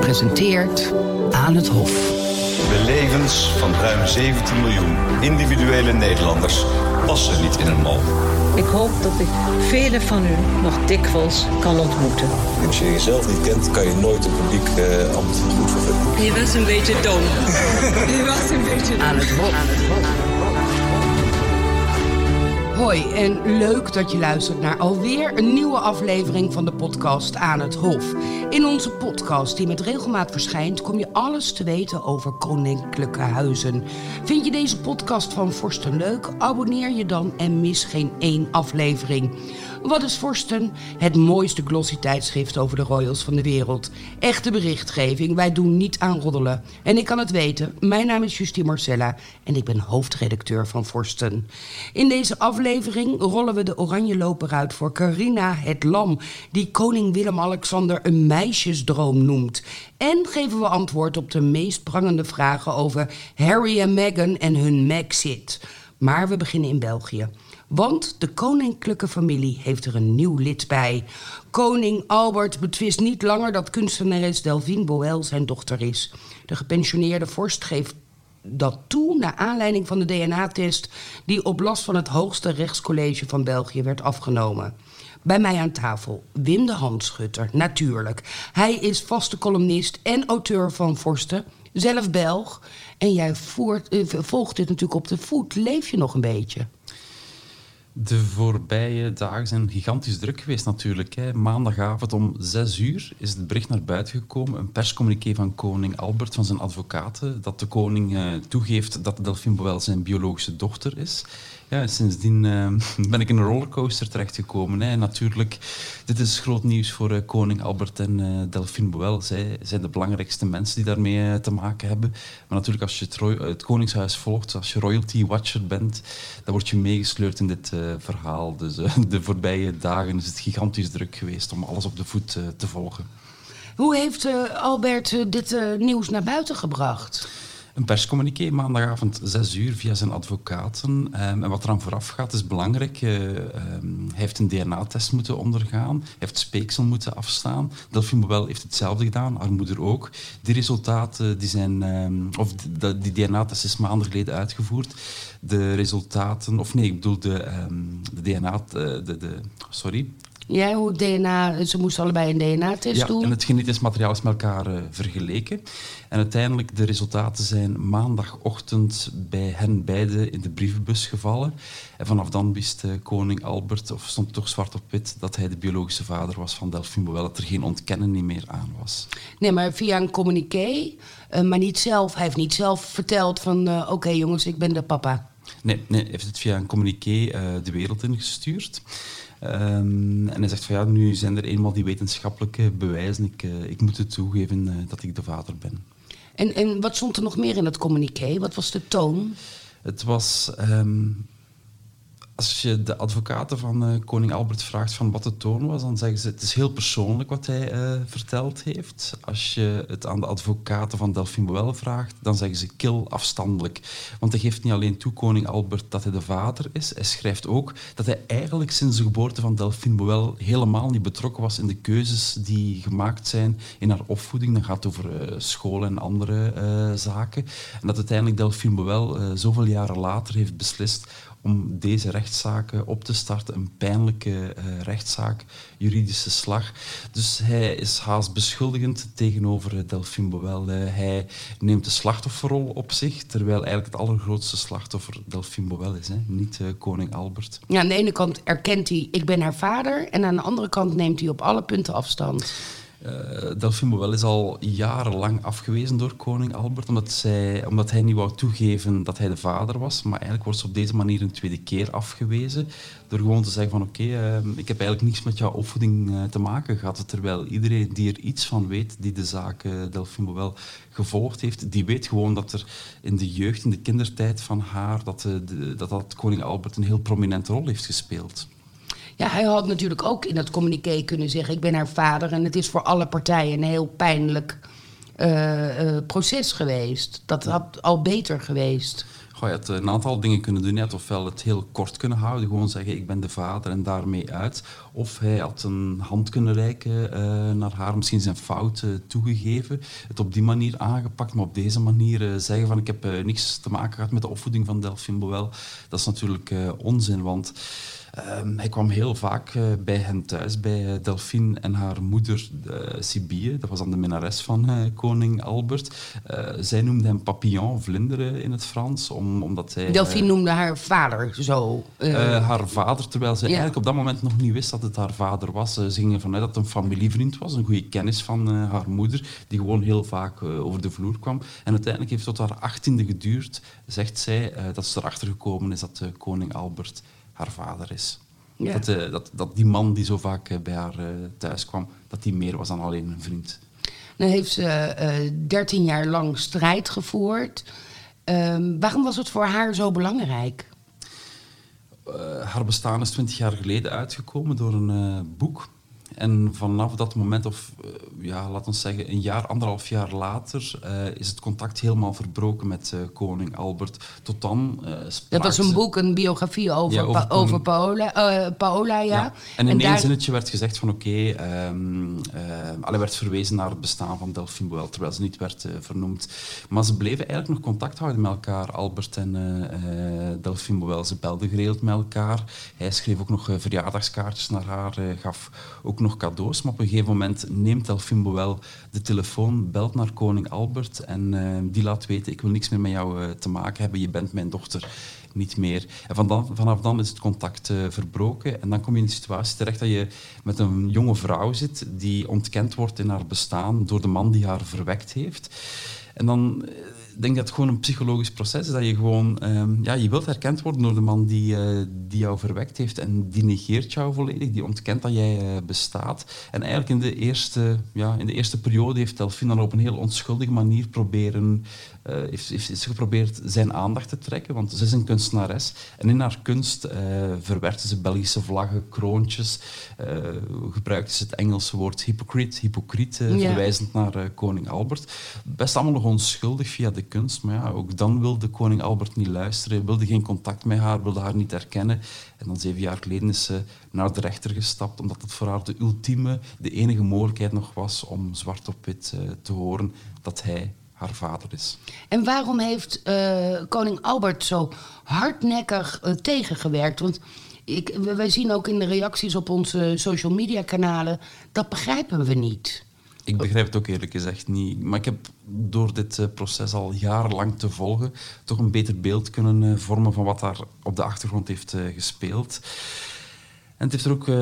Presenteert Aan het Hof. De levens van ruim 17 miljoen individuele Nederlanders passen niet in een mal. Ik hoop dat ik velen van u nog dikwijls kan ontmoeten. Als je jezelf niet kent, kan je nooit een publiek uh, ambt goed vervullen. Je was een beetje dom. je was een beetje dom. Aan het Hof. Aan het Hof. Hoi en leuk dat je luistert naar alweer een nieuwe aflevering van de podcast Aan het Hof. In onze podcast, die met regelmaat verschijnt, kom je alles te weten over koninklijke huizen. Vind je deze podcast van Forsten leuk? Abonneer je dan en mis geen één aflevering. Wat is Forsten? Het mooiste glossy tijdschrift over de royals van de wereld. Echte berichtgeving, wij doen niet aan roddelen. En ik kan het weten, mijn naam is Justine Marcella en ik ben hoofdredacteur van Forsten. In deze aflevering rollen we de oranje loper uit voor Carina het Lam... die koning Willem-Alexander een meisjesdroom noemt. En geven we antwoord op de meest prangende vragen over Harry en Meghan en hun Megxit. Maar we beginnen in België. Want de koninklijke familie heeft er een nieuw lid bij. Koning Albert betwist niet langer dat kunstenares Delphine Boel zijn dochter is. De gepensioneerde vorst geeft dat toe naar aanleiding van de DNA-test die op last van het hoogste rechtscollege van België werd afgenomen. Bij mij aan tafel Wim de Handschutter, natuurlijk. Hij is vaste columnist en auteur van Vorsten, zelf Belg. En jij eh, volgt dit natuurlijk op de voet. Leef je nog een beetje? De voorbije dagen zijn gigantisch druk geweest natuurlijk. Hè. Maandagavond om zes uur is het bericht naar buiten gekomen, een perscommuniqué van koning Albert van zijn advocaten, dat de koning uh, toegeeft dat Delphine Boel zijn biologische dochter is. Ja, sindsdien uh, ben ik in een rollercoaster terechtgekomen. Natuurlijk, dit is groot nieuws voor uh, koning Albert en uh, Delphine Boel. Zij zijn de belangrijkste mensen die daarmee te maken hebben. Maar natuurlijk, als je het, het, Koningshuis volgt, als je royalty watcher bent, dan word je meegesleurd in dit verhaal. Dus de voorbije dagen is het gigantisch druk geweest om alles op de voet te volgen. Hoe heeft Albert dit nieuws naar buiten gebracht? Een perscommuniqué maandagavond 6 uur via zijn advocaten. Um, en wat eraan vooraf gaat is belangrijk. Uh, um, hij heeft een DNA-test moeten ondergaan. Hij heeft speeksel moeten afstaan. Delphine Bouwel heeft hetzelfde gedaan, haar moeder ook. Die resultaten, die zijn... Um, of die, die DNA-test is maanden geleden uitgevoerd. De resultaten... Of nee, ik bedoel de, de DNA... De, de, sorry, ja, hoe DNA, ze moesten allebei een DNA-test ja, doen. En het genetisch materiaal is met elkaar uh, vergeleken. En uiteindelijk, de resultaten zijn maandagochtend bij hen beiden in de brievenbus gevallen. En vanaf dan wist uh, koning Albert, of stond toch zwart op wit, dat hij de biologische vader was van Delphine Boel, dat er geen ontkennen meer aan was. Nee, maar via een communiqué, uh, maar niet zelf. Hij heeft niet zelf verteld van, oké okay, jongens, ik ben de papa. Nee, nee, hij heeft het via een communiqué de wereld ingestuurd. Um, en hij zegt van ja, nu zijn er eenmaal die wetenschappelijke bewijzen. Ik, uh, ik moet het toegeven uh, dat ik de vader ben. En, en wat stond er nog meer in het communiqué? Wat was de toon? Het was um, als je de advocaten van uh, koning Albert vraagt van wat de toon was, dan zeggen ze het is heel persoonlijk wat hij uh, verteld heeft. Als je het aan de advocaten van Delphine Boel vraagt, dan zeggen ze kil afstandelijk. Want hij geeft niet alleen toe, koning Albert, dat hij de vader is. Hij schrijft ook dat hij eigenlijk sinds de geboorte van Delphine Boel helemaal niet betrokken was in de keuzes die gemaakt zijn in haar opvoeding. Dan gaat over uh, school en andere zaken. En dat uiteindelijk Delphine Boel zoveel jaren later heeft beslist om deze rechtszaken op te starten. Een pijnlijke uh, rechtszaak, juridische slag. Dus hij is haast beschuldigend tegenover Delphine Boel. Uh, hij neemt de slachtofferrol op zich, terwijl eigenlijk het allergrootste slachtoffer Delphine Boel is, hè? niet uh, koning Albert. Ja, aan de ene kant erkent hij, ik ben haar vader, en aan de andere kant neemt hij op alle punten afstand. Uh, Boel is al jarenlang afgewezen door koning Albert, omdat, zij, omdat hij niet wou toegeven dat hij de vader was. Maar eigenlijk wordt ze op deze manier een tweede keer afgewezen. Door gewoon te zeggen van oké, uh, ik heb eigenlijk niets met jouw opvoeding uh, te maken gehad. Terwijl iedereen die er iets van weet, die de zaak Delphine Boel gevolgd heeft, die weet gewoon dat er in de jeugd, in de kindertijd van haar, dat, dat, dat koning Albert een heel prominente rol heeft gespeeld. Ja, hij had natuurlijk ook in dat communiqué kunnen zeggen: Ik ben haar vader. En het is voor alle partijen een heel pijnlijk uh, uh, proces geweest. Dat had al beter geweest. Goh, je had een aantal dingen kunnen doen. Hij had ofwel het heel kort kunnen houden, gewoon zeggen ik ben de vader en daarmee uit. Of hij had een hand kunnen reiken uh, naar haar, misschien zijn fout uh, toegegeven. Het op die manier aangepakt, maar op deze manier uh, zeggen van ik heb niks te maken gehad met de opvoeding van Delphine Boel. Dat is natuurlijk onzin, want... Um, hij kwam heel vaak uh, bij hen thuis, bij uh, Delphine en haar moeder uh, Sibille. Dat was dan de minnares van koning Albert. zij noemde hem papillon, vlinderen in het Frans, om, omdat hij... Delphine noemde haar vader zo? haar vader, terwijl ze ja. eigenlijk op dat moment nog niet wist dat het haar vader was. ze ging ervan uit dat het een familievriend was, een goede kennis van haar moeder, die gewoon heel vaak over de vloer kwam. En uiteindelijk heeft het tot haar achttiende geduurd, zegt zij, dat ze erachter gekomen is dat koning Albert haar vader is. Dat, uh, dat, dat die man die zo vaak uh, bij haar uh, thuis kwam, dat die meer was dan alleen een vriend. Dan heeft ze dertien jaar lang strijd gevoerd. Ehm, waarom was het voor haar zo belangrijk? haar bestaan is twintig jaar geleden uitgekomen door een boek en vanaf dat moment, of uh, ja, laten we zeggen een jaar, anderhalf jaar later, uh, is het contact helemaal verbroken met uh, koning Albert. Tot dan Dat was een boek, een biografie over, ja, over, pa over Paola, Paola ja. ja. En in één zinnetje werd gezegd van oké, okay, um, ehm, werd verwezen naar het bestaan van Delphine Boel, terwijl ze niet werd vernoemd. Maar ze bleven eigenlijk nog contact houden met elkaar, Albert en Delphine Boel. Ze belden geregeld met elkaar. Hij schreef ook nog verjaardagskaartjes naar haar, gaf ook nog cadeaus. Maar op een gegeven moment neemt Delphine Boel de telefoon, belt naar koning Albert en uh, die laat weten, ik wil niks meer met jou uh, te maken hebben, je bent mijn dochter niet meer. En vanaf dan is het contact uh, verbroken en dan kom je in de situatie terecht dat je met een jonge vrouw zit die ontkend wordt in haar bestaan door de man die haar verwekt heeft. En dan denk dat het gewoon een psychologisch proces is. Dat je gewoon, um, ja, je wilt herkend worden door de man die, uh, die jou verwekt heeft. En die negeert jou volledig, die ontkent dat jij uh, bestaat. En eigenlijk in de eerste, ja, in de eerste periode heeft Delphine dan op een heel onschuldige manier proberen uh, heeft, heeft, heeft, geprobeerd zijn aandacht te trekken, want ze is een kunstenares. En in haar kunst uh, verwerkte ze Belgische vlaggen, kroontjes, uh, gebruikte ze het Engelse woord hypocriet, ja. verwijzend naar koning Albert. Best allemaal nog onschuldig via de kunst, maar ja, ook dan wilde koning Albert niet luisteren, wilde geen contact met haar, wilde haar niet herkennen. En dan zeven jaar geleden is ze naar de rechter gestapt, omdat het voor haar de ultieme, de enige mogelijkheid nog was om zwart op wit te horen dat hij haar vader is. En waarom heeft uh, koning Albert zo hardnekkig uh, tegengewerkt? Want ik, wij zien ook in de reacties op onze social media kanalen, dat begrijpen we niet. Ik begrijp het ook eerlijk gezegd niet. Maar ik heb door dit uh, proces al jarenlang te volgen toch een beter beeld kunnen vormen van wat daar op de achtergrond heeft gespeeld. En het heeft er ook uh,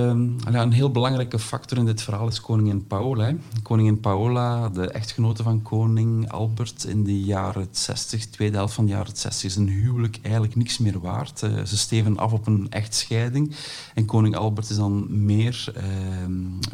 een heel belangrijke factor in dit verhaal is koningin Paola. Koningin Paola, de echtgenote van koning Albert in de jaren 60, tweede helft van de jaren 60, is een huwelijk eigenlijk niks meer waard. Uh, ze steven af op een echtscheiding. En koning Albert is dan meer uh,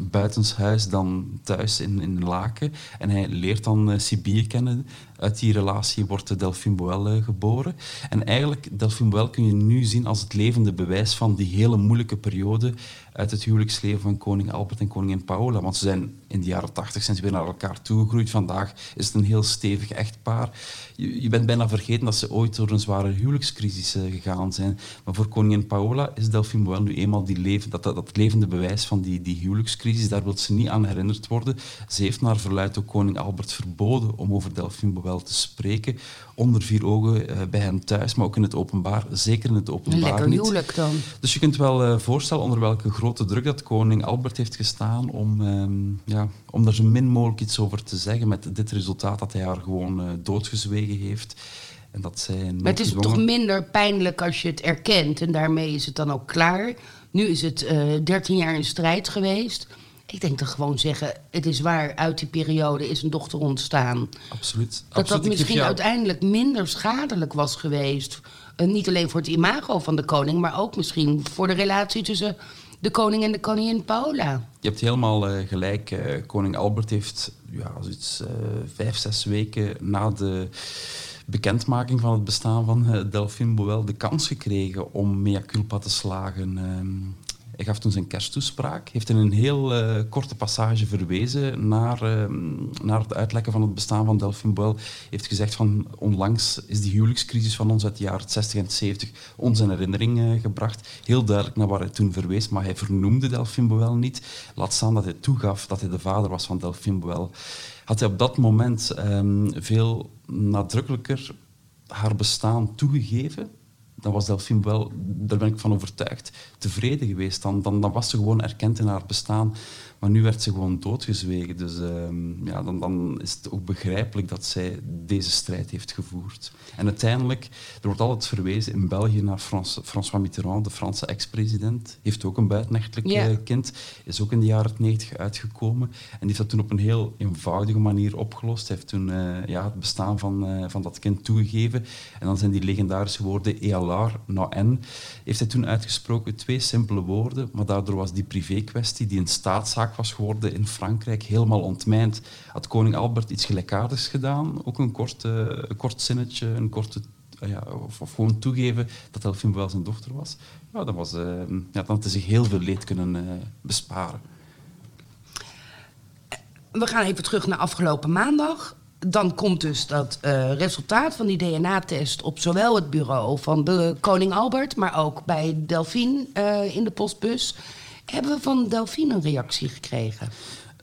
buitenshuis dan thuis in, in Laken. En hij leert dan uh, Sibië kennen, uit die relatie wordt Delphine Boel uh, geboren. En eigenlijk, Delphine Boel kun je nu zien als het levende bewijs van die hele moeilijke periode uit het huwelijksleven van koning Albert en koningin Paola. Want ze zijn in de jaren tachtig zijn ze weer naar elkaar toegegroeid. Vandaag is het een heel stevig echtpaar. Je, je bent bijna vergeten dat ze ooit door een zware huwelijkscrisis uh, gegaan zijn. Maar voor koningin Paola is Delphine Boel nu eenmaal die leven, dat, dat, dat, levende bewijs van die, die huwelijkscrisis. Daar wil ze niet aan herinnerd worden. Ze heeft naar verluidt ook koning Albert verboden om over Delphine Boel te spreken. Onder vier ogen uh, bij hem thuis, maar ook in het openbaar. Zeker in het openbaar Lekker niet. huwelijk dan. Dus je kunt wel uh, voorstellen onder welke grote druk dat koning Albert heeft gestaan om, um, ja, om daar zo min mogelijk iets over te zeggen met dit resultaat dat hij haar gewoon uh, doodgezwegen heeft. En dat zij maar het is toch minder pijnlijk als je het erkent en daarmee is het dan ook klaar. Nu is het 13 jaar in strijd geweest. Ik denk dan gewoon zeggen, het is waar, uit die periode is een dochter ontstaan. Absoluut. Dat Absoluut. dat misschien jou... uiteindelijk minder schadelijk was geweest. Uh, niet alleen voor het imago van de koning, maar ook misschien voor de relatie tussen de koning en de koningin Paula. Je hebt helemaal uh, gelijk. Uh, koning Albert heeft ja, zoiets, uh, vijf, zes weken na de bekendmaking van het bestaan van Delphine Boel de kans gekregen om mea culpa te slagen. Ehm, Hij gaf toen zijn kersttoespraak, heeft in een heel eh, korte passage verwezen naar, uh, naar het uitlekken van het bestaan van Delphine Boel. heeft gezegd van onlangs is die huwelijkscrisis van ons uit de jaren 60 en 70 ons in herinnering uh, gebracht. Heel duidelijk naar waar hij toen verwees, maar hij vernoemde Delphine Boel niet. Laat staan dat hij toegaf dat hij de vader was van Delphine Boel. Had hij op dat moment um, veel nadrukkelijker haar bestaan toegegeven, dan was Delphine wel, daar ben ik van overtuigd, tevreden geweest. Dan, dan, dan was ze gewoon erkend in haar bestaan. Maar nu werd ze gewoon doodgezwegen. Dus uh, ja, dan, dan is het ook begrijpelijk dat zij deze strijd heeft gevoerd. En uiteindelijk, er wordt altijd verwezen in België naar Frans, François Mitterrand, de Franse ex-president. Heeft ook een buitenechtelijk ja. kind. Is ook in de jaren 90 uitgekomen. En die heeft dat toen op een heel eenvoudige manier opgelost. Hij heeft toen uh, ja, het bestaan van, uh, van dat kind toegegeven. En dan zijn die legendarische woorden ELR, nou en, heeft hij toen uitgesproken. Twee simpele woorden, maar daardoor was die privé-kwestie, die een staatszaak was geworden in Frankrijk, helemaal ontmijnd. Had koning Albert iets gelijkaardigs gedaan, ook een kort, uh, een kort zinnetje, een korte, uh, ja, of, gewoon toegeven dat Delphine wel zijn dochter was, ja, dan, was, uh, ja, dan had hij zich heel veel leed kunnen besparen. We gaan even terug naar afgelopen maandag. Dan komt dus dat resultaat van die DNA-test op zowel het bureau van de koning Albert, maar ook bij Delphine in de postbus. Hebben we van Delphine een reactie gekregen?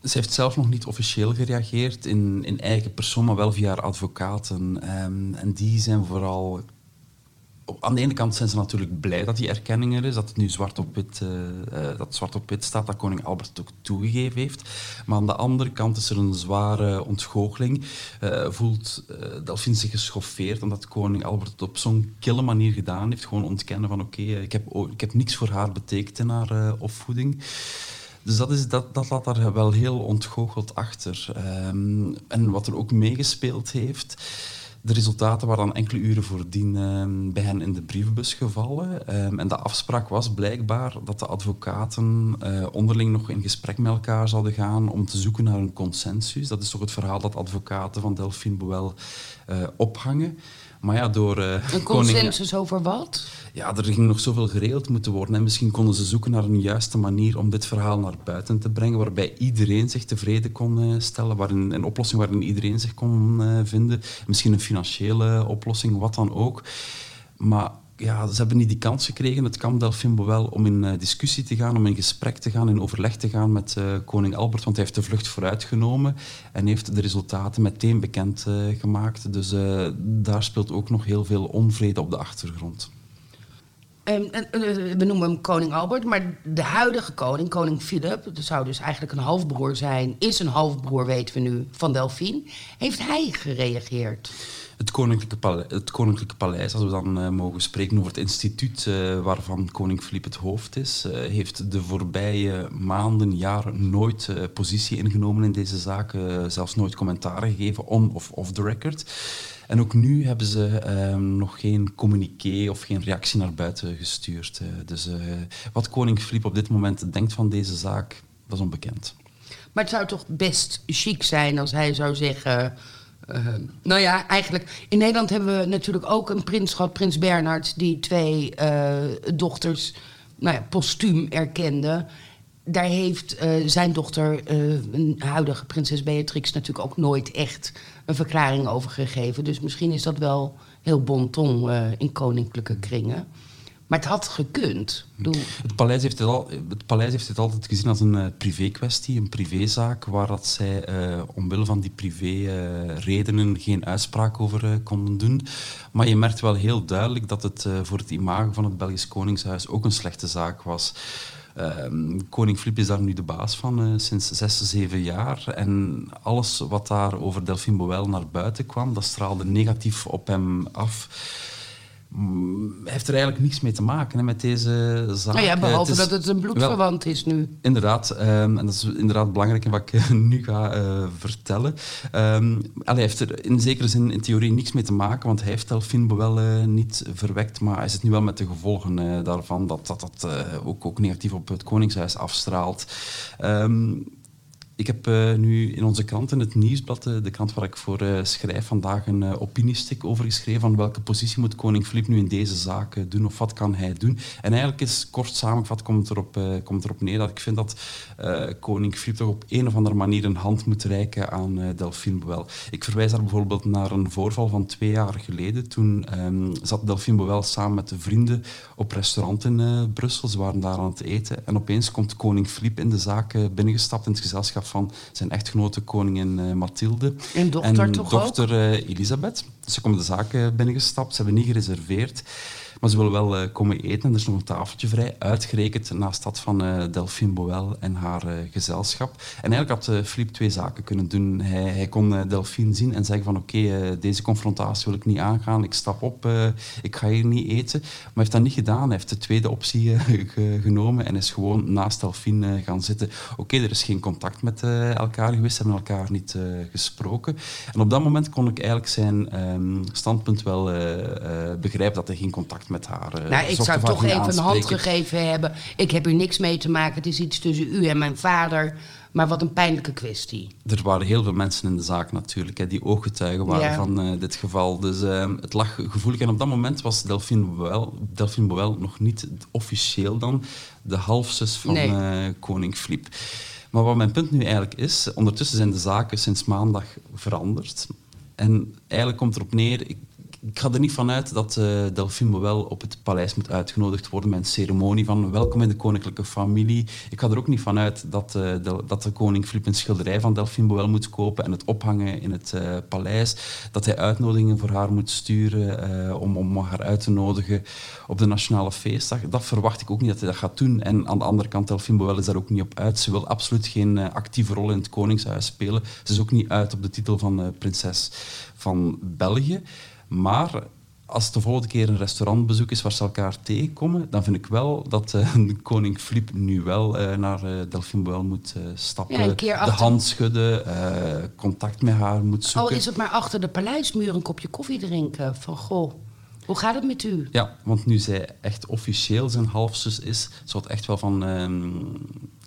Ze heeft zelf nog niet officieel gereageerd in, in eigen persoon, maar wel via haar advocaten. Um, en die zijn vooral aan de ene kant zijn ze natuurlijk blij dat die erkenning er is, dat het nu zwart op wit, uh, uh, dat zwart op wit staat, dat koning Albert het ook toegegeven heeft. Maar aan de andere kant is er een zware ontgoocheling. Uh, voelt Delphine zich geschoffeerd omdat koning Albert het op zo'n kille manier gedaan heeft. Gewoon ontkennen van oké, ik, heb, ik heb niks voor haar betekend in haar opvoeding. Dus dat, is, dat, dat laat daar wel heel ontgoocheld achter. Um, en wat er ook meegespeeld heeft de resultaten waren dan enkele uren voordien uh, bij hen in de brievenbus gevallen. Um, en de afspraak was blijkbaar dat de advocaten uh, onderling nog in gesprek met elkaar zouden gaan om te zoeken naar een consensus. Dat is toch het verhaal dat advocaten van Delphine Boel uh, ophangen. Maar ja, door... Uh, een consensus koning... over wat? Ja, er ging nog zoveel geregeld moeten worden. En misschien konden ze zoeken naar een juiste manier om dit verhaal naar buiten te brengen, waarbij iedereen zich tevreden kon uh, stellen, waarin, een oplossing waarin iedereen zich kon uh, vinden. Misschien een financiële oplossing, wat dan ook. Maar ja, ze hebben niet die kans gekregen, het kan Delphine wel, om in uh, discussie te gaan, om in gesprek te gaan, in overleg te gaan met uh, koning Albert, want hij heeft de vlucht vooruitgenomen en heeft de resultaten meteen bekend uh, gemaakt. Dus daar speelt ook nog heel veel onvrede op de achtergrond. Um, we noemen hem koning Albert, maar de huidige koning, koning Philip, dat zou dus eigenlijk een halfbroer zijn, is een halfbroer, weten we nu, van Delphine. Heeft hij gereageerd? Het Koninklijke, Paleis, het Koninklijke Paleis, als we dan uh, mogen spreken over het instituut uh, waarvan koning Filip het hoofd is, uh, heeft de voorbije maanden, jaren nooit positie ingenomen in deze zaak, zelfs nooit commentaar gegeven, on of off the record. En ook nu hebben ze nog geen communiqué of geen reactie naar buiten gestuurd. dus wat koning Filip op dit moment denkt van deze zaak, is onbekend. Maar het zou toch best chic zijn als hij zou zeggen uh, nou ja, eigenlijk. In Nederland hebben we natuurlijk ook een prins gehad, Prins Bernhard, die twee uh, dochters nou ja, postuum erkende. Daar heeft uh, zijn dochter, een huidige prinses Beatrix, natuurlijk ook nooit echt een verklaring over gegeven. Dus misschien is dat wel heel bonton in koninklijke kringen. Maar het had gekund. Het, paleis heeft het, al, het paleis heeft het altijd gezien als een uh, privé-kwestie, een privézaak, waar dat zij uh, omwille van die privé-redenen uh, geen uitspraak over konden doen. Maar je merkt wel heel duidelijk dat het voor het imago van het Belgisch Koningshuis ook een slechte zaak was. Ehm, koning Filip is daar nu de baas van sinds zes, zeven jaar. En alles wat daar over Delphine Boel naar buiten kwam, dat straalde negatief op hem af. Heeft er eigenlijk niets mee te maken hè, met deze zaak. Nou ja, behalve is, dat het een bloedverwant is nu. Inderdaad, um, en dat is inderdaad belangrijk in wat ik nu ga uh, vertellen. Um, hij heeft er in zekere zin in theorie niks mee te maken, want hij heeft Delphine wel uh, niet verwekt, maar hij zit nu wel met de gevolgen uh, daarvan, dat dat, dat ook, ook negatief op het Koningshuis afstraalt. Um, Ik heb uh, nu in onze krant, in het Nieuwsblad, uh, de krant waar ik voor uh, schrijf, vandaag een opiniestuk over geschreven van welke positie moet koning Filip nu in deze zaak doen of wat kan hij doen. En eigenlijk is kort samengevat, komt erop, komt erop neer dat ik vind dat koning Filip toch op een of andere manier een hand moet reiken aan Delphine Boel. Ik verwijs daar bijvoorbeeld naar een voorval van twee jaar geleden. Toen um, zat Delphine Boel samen met de vrienden op restaurant in Brussel. Ze waren daar aan het eten en opeens komt koning Filip in de zaak binnengestapt in het gezelschap van zijn echtgenote koningin uh, Mathilde. En dochter en toch dochter uh, Elisabeth. Ze komen de zaak binnengestapt, ze hebben niet gereserveerd. Maar ze willen wel uh, komen eten en er is nog een tafeltje vrij, uitgerekend naast dat van uh, Delphine Boel en haar uh, gezelschap. En eigenlijk had Philippe twee zaken kunnen doen. Hij, hij kon Delphine zien en zeggen van oké, deze confrontatie wil ik niet aangaan, ik stap op, ik ga hier niet eten. Maar hij heeft dat niet gedaan, hij heeft de tweede optie genomen en is gewoon naast Delphine gaan zitten. Oké, er is geen contact met elkaar geweest, ze hebben elkaar niet gesproken. En op dat moment kon ik eigenlijk zijn um, standpunt wel begrijpen dat hij geen contact met haar. Uh, nou, ik zou toch even een hand gegeven hebben. Ik heb hier niks mee te maken. Het is iets tussen u en mijn vader. Maar wat een pijnlijke kwestie. Er waren heel veel mensen in de zaak natuurlijk, hè, die ooggetuigen waren ja. van uh, dit geval. Dus uh, het lag gevoelig. En op dat moment was Delphine Boel, Delphine Boel nog niet officieel dan de halfzus van nee. uh, koning Filip. Maar wat mijn punt nu eigenlijk is, ondertussen zijn de zaken sinds maandag veranderd. En eigenlijk komt erop neer, ik ik ga er niet van uit dat uh, Delphine wel op het paleis moet uitgenodigd worden met een ceremonie van welkom in de koninklijke familie. Ik ga er ook niet van uit dat, uh, de, dat de koning Filip een schilderij van Delphine Boel moet kopen en het ophangen in het uh, paleis. Dat hij uitnodigingen voor haar moet sturen om, om haar uit te nodigen op de nationale feestdag. Dat verwacht ik ook niet dat hij dat gaat doen. En aan de andere kant, Delphine Boel is daar ook niet op uit. Ze wil absoluut geen actieve rol in het koningshuis spelen. Ze is ook niet uit op de titel van prinses van België. Maar als het de volgende keer een restaurantbezoek is waar ze elkaar tegenkomen, dan vind ik wel dat uh, koning Filip nu wel uh, naar uh, Delphine Boel moet stappen, ja, de hand schudden, contact met haar moet zoeken. Al is het maar achter de paleismuur een kopje koffie drinken. Van goh, hoe gaat het met u? Ja, want nu zij echt officieel zijn halfzus is, zou het echt wel van...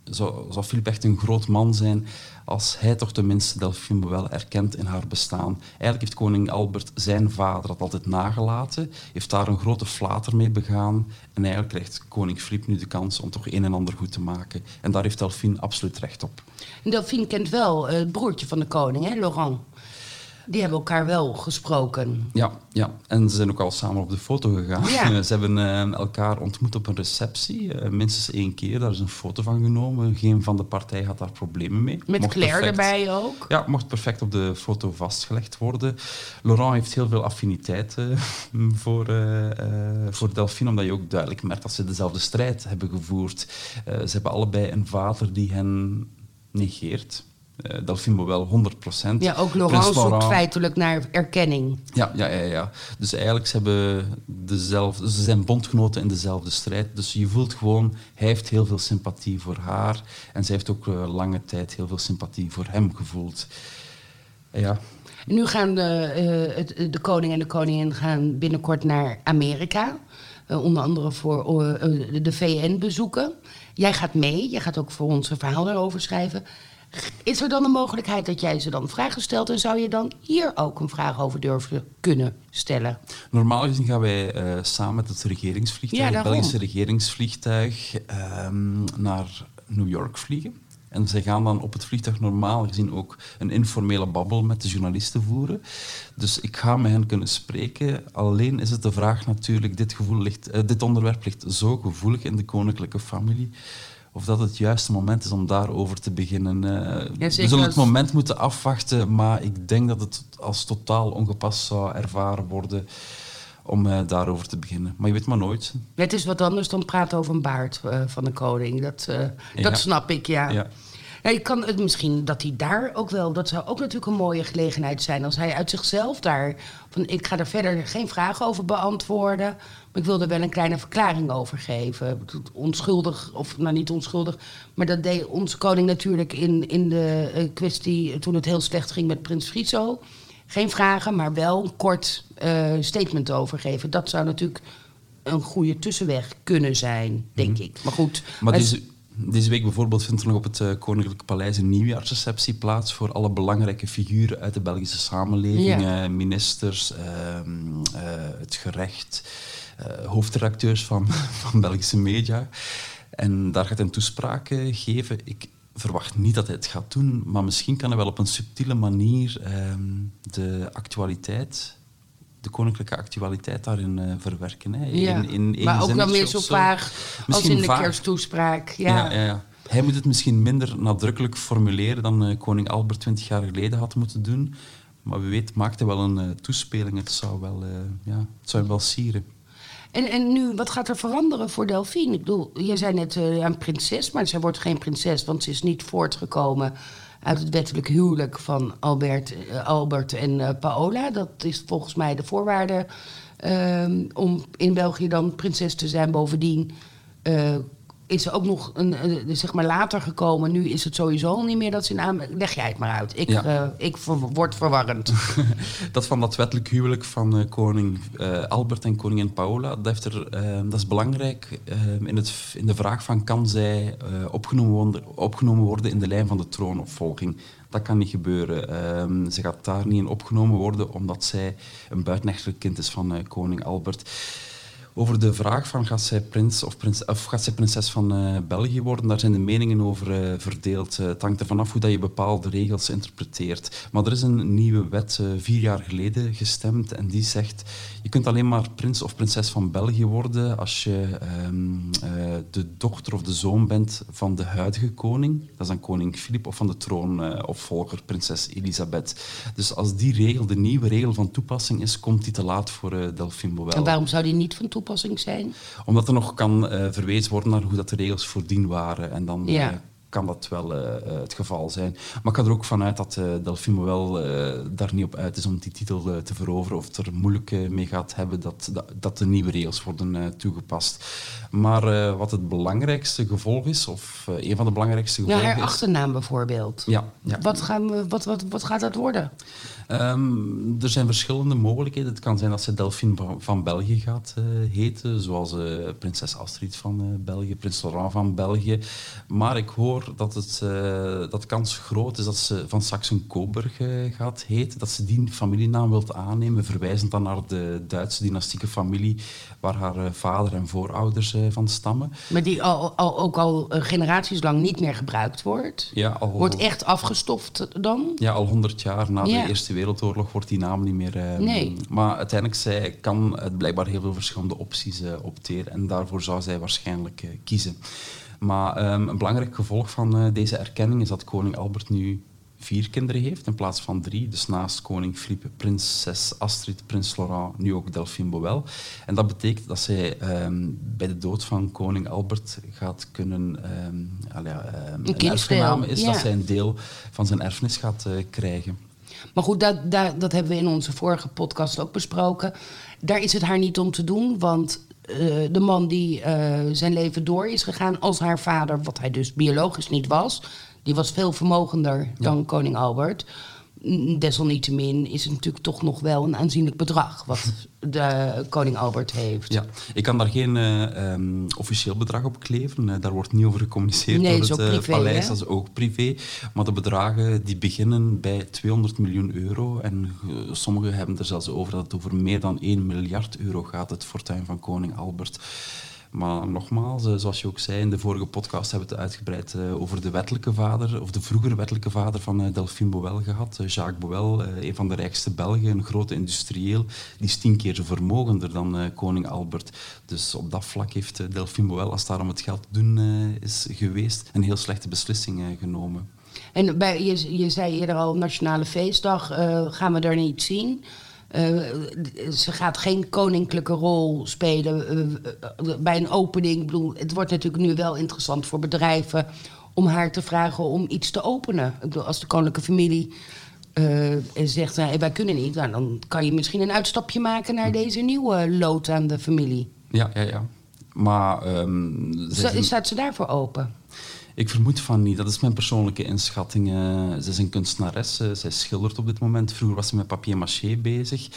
Zou, zou Filip echt een groot man zijn als hij toch tenminste Delphine wel erkent in haar bestaan. Eigenlijk heeft koning Albert zijn vader dat altijd nagelaten, heeft daar een grote flater mee begaan en eigenlijk krijgt koning Filip nu de kans om toch een en ander goed te maken. En daar heeft Delphine absoluut recht op. Delphine kent wel het broertje van de koning, hè, Laurent? Die hebben elkaar wel gesproken. Ja, ja, en ze zijn ook al samen op de foto gegaan. Ja. ze hebben uh, elkaar ontmoet op een receptie, uh, minstens één keer. Daar is een foto van genomen. Geen van de partijen had daar problemen mee. Met mocht Claire perfect, erbij ook? Ja, mocht perfect op de foto vastgelegd worden. Laurent heeft heel veel affiniteit uh, voor, voor Delphine, omdat je ook duidelijk merkt dat ze dezelfde strijd hebben gevoerd. ze hebben allebei een vader die hen negeert. Uh, Delphine wel 100 procent. Ja, ook Laurent zoekt feitelijk naar erkenning. Ja, ja, ja, ja. Dus eigenlijk ze hebben dezelfde, ze zijn bondgenoten in dezelfde strijd. Dus je voelt gewoon, hij heeft heel veel sympathie voor haar. En zij heeft ook uh, lange tijd heel veel sympathie voor hem gevoeld. Ja. Nu gaan de, uh, de koning en de koningin gaan binnenkort naar Amerika. onder andere voor de VN bezoeken. Jij gaat mee, jij gaat ook voor ons een verhaal daarover schrijven. Is er dan de mogelijkheid dat jij ze dan vragen stelt en zou je dan hier ook een vraag over durven kunnen stellen? Normaal gezien gaan wij uh, samen met het regeringsvliegtuig, ja, het Belgische regeringsvliegtuig, um, naar New York vliegen. En zij gaan dan op het vliegtuig normaal gezien ook een informele babbel met de journalisten voeren. Dus ik ga met hen kunnen spreken. Alleen is het de vraag natuurlijk, dit, gevoel ligt, uh, dit onderwerp ligt zo gevoelig in de koninklijke familie of dat het juiste moment is om daarover te beginnen. Uh, we zullen het moment moeten afwachten, maar ik denk dat het als totaal ongepast zou ervaren worden om uh, daarover te beginnen. Maar je weet maar nooit. Het is wat anders dan praten over een baard uh, van de koning. Dat, dat snap ik, ja. ja. Ja, je kan het misschien dat hij daar ook wel, dat zou ook natuurlijk een mooie gelegenheid zijn als hij uit zichzelf daar, van ik ga er verder geen vragen over beantwoorden, maar ik wil er wel een kleine verklaring over geven. Onschuldig, of nou niet onschuldig, maar dat deed onze koning natuurlijk in, in de uh, kwestie toen het heel slecht ging met Prins Friso. Geen vragen, maar wel een kort uh, statement overgeven. Dat zou natuurlijk een goede tussenweg kunnen zijn, denk mm. ik. Maar goed. Maar dus, Deze week bijvoorbeeld vindt er nog op het uh, Koninklijk Paleis een nieuwjaarsreceptie plaats voor alle belangrijke figuren uit de Belgische samenleving. Ja. eh, ministers, ehm, eh, het gerecht, eh, hoofdredacteurs van, van Belgische media. En daar gaat hij een toespraak eh, geven. Ik verwacht niet dat hij het gaat doen, maar misschien kan hij wel op een subtiele manier ehm, de actualiteit, de koninklijke actualiteit daarin eh, verwerken. Hè. Ja. In, maar ook weer of zo vaag als in de vaag. kersttoespraak. Ja. Ja, ja. Hij moet het misschien minder nadrukkelijk formuleren dan eh, koning Albert 20 jaar geleden had moeten doen. Maar wie weet maakt hij wel een eh, toespeling. Het zou, wel, eh, ja, het zou hem wel sieren. En, en nu, wat gaat er veranderen voor Delphine? Ik bedoel, jij zei net eh, een prinses, maar zij wordt geen prinses, want ze is niet voortgekomen uit het wettelijk huwelijk van Albert, eh, Albert en eh, Paola. Dat is volgens mij de voorwaarde ehm, om in België dan prinses te zijn. Bovendien is ze ook nog een, zeg maar later gekomen. Nu is het sowieso al niet meer dat ze aan... Leg jij het maar uit. Ik, Ja. eh, ik ver- word verwarrend. Dat van dat wettelijk huwelijk van eh, koning eh, Albert en koningin Paola, dat, heeft er, dat is belangrijk in, het, in de vraag van kan zij opgenomen, worden, opgenomen worden in de lijn van de troonopvolging. Dat kan niet gebeuren. Ehm, ze gaat daar niet in opgenomen worden omdat zij een buitenechtelijk kind is van koning Albert. Over de vraag van gaat zij, prins of, of gaat zij prinses van eh, België worden, daar zijn de meningen over eh, verdeeld. Eh, het hangt ervan af hoe dat je bepaalde regels interpreteert. Maar er is een nieuwe wet vier jaar geleden gestemd en die zegt je kunt alleen maar prins of prinses van België worden als je ehm, eh, de dochter of de zoon bent van de huidige koning. Dat is dan koning Filip of van de troonopvolger prinses Elisabeth. Dus als die regel, de nieuwe regel van toepassing is, komt die te laat voor Delphine Boel. En waarom zou die niet van toepassing zijn? Omdat er nog kan eh, verwezen worden naar hoe dat de regels voordien waren. En dan Ja. eh, kan dat wel eh, het geval zijn. Maar ik ga er ook vanuit dat Delphine wel daar niet op uit is om die titel te veroveren. Of het er moeilijk mee gaat hebben dat, dat, dat de nieuwe regels worden toegepast. Maar wat het belangrijkste gevolg is, of een van de belangrijkste Ja, gevolgen haar is... achternaam bijvoorbeeld. Ja, ja. Wat, gaan we, wat, wat, wat gaat dat worden? Ehm, er zijn verschillende mogelijkheden. Het kan zijn dat ze Delphine van, België gaat eh, heten, zoals eh, prinses Astrid van eh, België, prins Laurent van België. Maar ik hoor dat, het, dat kans groot is dat ze van Saxen-Coburg gaat heten, dat ze die familienaam wilt aannemen, verwijzend dan naar de Duitse dynastieke familie waar haar eh, vader en voorouders eh, van stammen. Maar die al, al, ook al eh, generaties lang niet meer gebruikt wordt. Ja, al, Wordt echt afgestoft dan? Ja, al honderd jaar na Ja. de Eerste Wereldoorlog wordt die naam niet meer... eh, Nee. Maar uiteindelijk zij kan het blijkbaar heel veel verschillende opties opteren. En daarvoor zou zij waarschijnlijk kiezen. Maar ehm, een belangrijk gevolg van deze erkenning is dat koning Albert nu vier kinderen heeft in plaats van drie. Dus naast koning Philippe, prinses Astrid, prins Laurent, nu ook Delphine Boel. En dat betekent dat zij ehm, bij de dood van koning Albert gaat kunnen... allee, ja, ehm, een erfgename is ja. dat zij een deel van zijn erfenis gaat eh, krijgen. Maar goed, dat, dat, dat hebben we in onze vorige podcast ook besproken. Daar is het haar niet om te doen, want eh, de man die eh, zijn leven door is gegaan als haar vader, wat hij dus biologisch niet was, die was veel vermogender dan koning Albert. Desalniettemin is het natuurlijk toch nog wel een aanzienlijk bedrag wat de koning Albert heeft. Ja, ik kan daar geen eh, ehm, officieel bedrag op kleven. Eh, daar wordt niet over gecommuniceerd Nee, door het eh, privé, paleis. hè? Dat is ook privé. Maar de bedragen die beginnen bij 200 miljoen euro. En sommigen hebben er zelfs over dat het over meer dan 1 miljard euro gaat, het fortuin van koning Albert. Maar nogmaals, eh, zoals je ook zei in de vorige podcast, hebben we het uitgebreid eh, over de wettelijke vader, of de vroegere wettelijke vader van eh, Delphine Boel gehad. Eh, Jacques Boel, een van de rijkste Belgen, een grote industrieel. Die is tien keer vermogender dan koning Albert. Dus op dat vlak heeft Delphine Boel, als het het geld te doen is geweest, een heel slechte beslissing genomen. En bij, je, je zei eerder al, Nationale Feestdag, gaan we daar niet zien. Eh, ze gaat geen koninklijke rol spelen eh, eh, bij een opening. Ik bedoel, het wordt natuurlijk nu wel interessant voor bedrijven om haar te vragen om iets te openen. Ik bedoel, als de koninklijke familie zegt, nou, wij kunnen niet, nou, dan kan je misschien een uitstapje maken naar deze nieuwe lood aan de familie. Ja, ja, ja. Maar is- Staat ze daarvoor open? Ik vermoed van niet. Dat is mijn persoonlijke inschatting. Eh, ze is een kunstenares. eh, zij schildert op dit moment. Vroeger was ze met papier-maché bezig.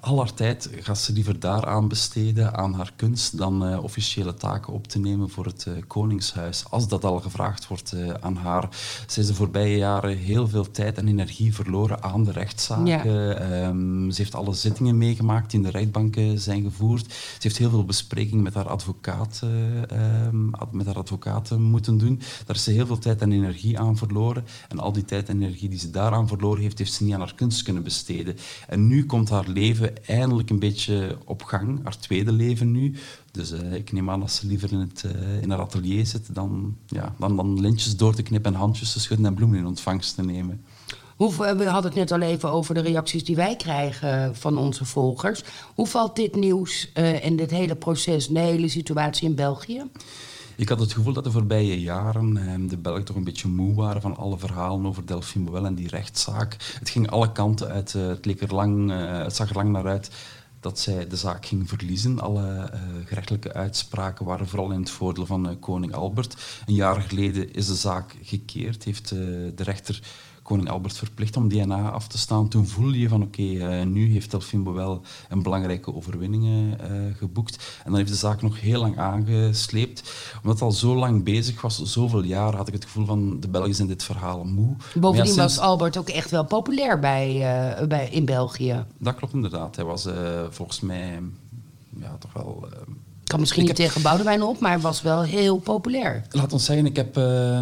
Al haar tijd gaat ze liever daaraan besteden, aan haar kunst, dan uh, officiële taken op te nemen voor het uh, Koningshuis. Als dat al gevraagd wordt uh, aan haar. Ze is de voorbije jaren heel veel tijd en energie verloren aan de rechtszaken. Ja. Um, ze heeft alle zittingen meegemaakt die in de rechtbanken zijn gevoerd. Ze heeft heel veel besprekingen met haar advocaten, um, met haar advocaten moeten doen. Daar is ze heel veel tijd en energie aan verloren. En al die tijd en energie die ze daaraan verloren heeft, heeft ze niet aan haar kunst kunnen besteden. En nu komt haar leven eindelijk een beetje op gang, haar tweede leven nu. Dus uh, ik neem aan dat ze liever in, het, uh, in haar atelier zit dan, ja, dan, dan lintjes door te knippen en handjes te schudden en bloemen in ontvangst te nemen. Hoe, we hadden het net al even over de reacties die wij krijgen van onze volgers. Hoe valt dit nieuws en dit hele proces, de hele situatie in België? Ik had het gevoel dat de voorbije jaren eh, de Belgen toch een beetje moe waren van alle verhalen over Delphine Boel en die rechtszaak. Het ging alle kanten uit. Uh, het, leek er lang, uh, het zag er lang naar uit dat zij de zaak ging verliezen. Alle uh, gerechtelijke uitspraken waren vooral in het voordeel van koning Albert. Een jaar geleden is de zaak gekeerd, heeft de rechter koning Albert verplicht om DNA af te staan. Toen voelde je van oké, okay, uh, nu heeft Delphine wel een belangrijke overwinning uh, geboekt. En dan heeft de zaak nog heel lang aangesleept. Omdat het al zo lang bezig was, zoveel jaar, had ik het gevoel van de Belgen zijn dit verhaal moe. Bovendien ja, sinds... was Albert ook echt wel populair bij, uh, bij, in België. Dat klopt inderdaad. Hij was volgens mij ja, toch wel kan misschien niet heb... tegen Boudewijn op, maar was wel heel populair. Laat ons zeggen, ik heb uh,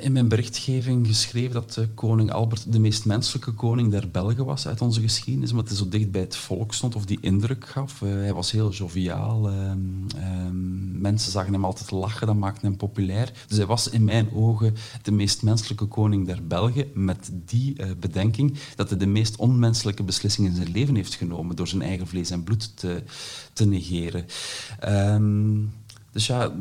in mijn berichtgeving geschreven dat uh, koning Albert de meest menselijke koning der Belgen was uit onze geschiedenis, omdat hij zo dicht bij het volk stond of die indruk gaf. Uh, hij was heel joviaal. Ehm, ehm, mensen zagen hem altijd lachen, dat maakte hem populair. Dus hij was in mijn ogen de meest menselijke koning der Belgen, met die eh, bedenking dat hij de meest onmenselijke beslissingen in zijn leven heeft genomen door zijn eigen vlees en bloed te, te negeren. Um, dus ja,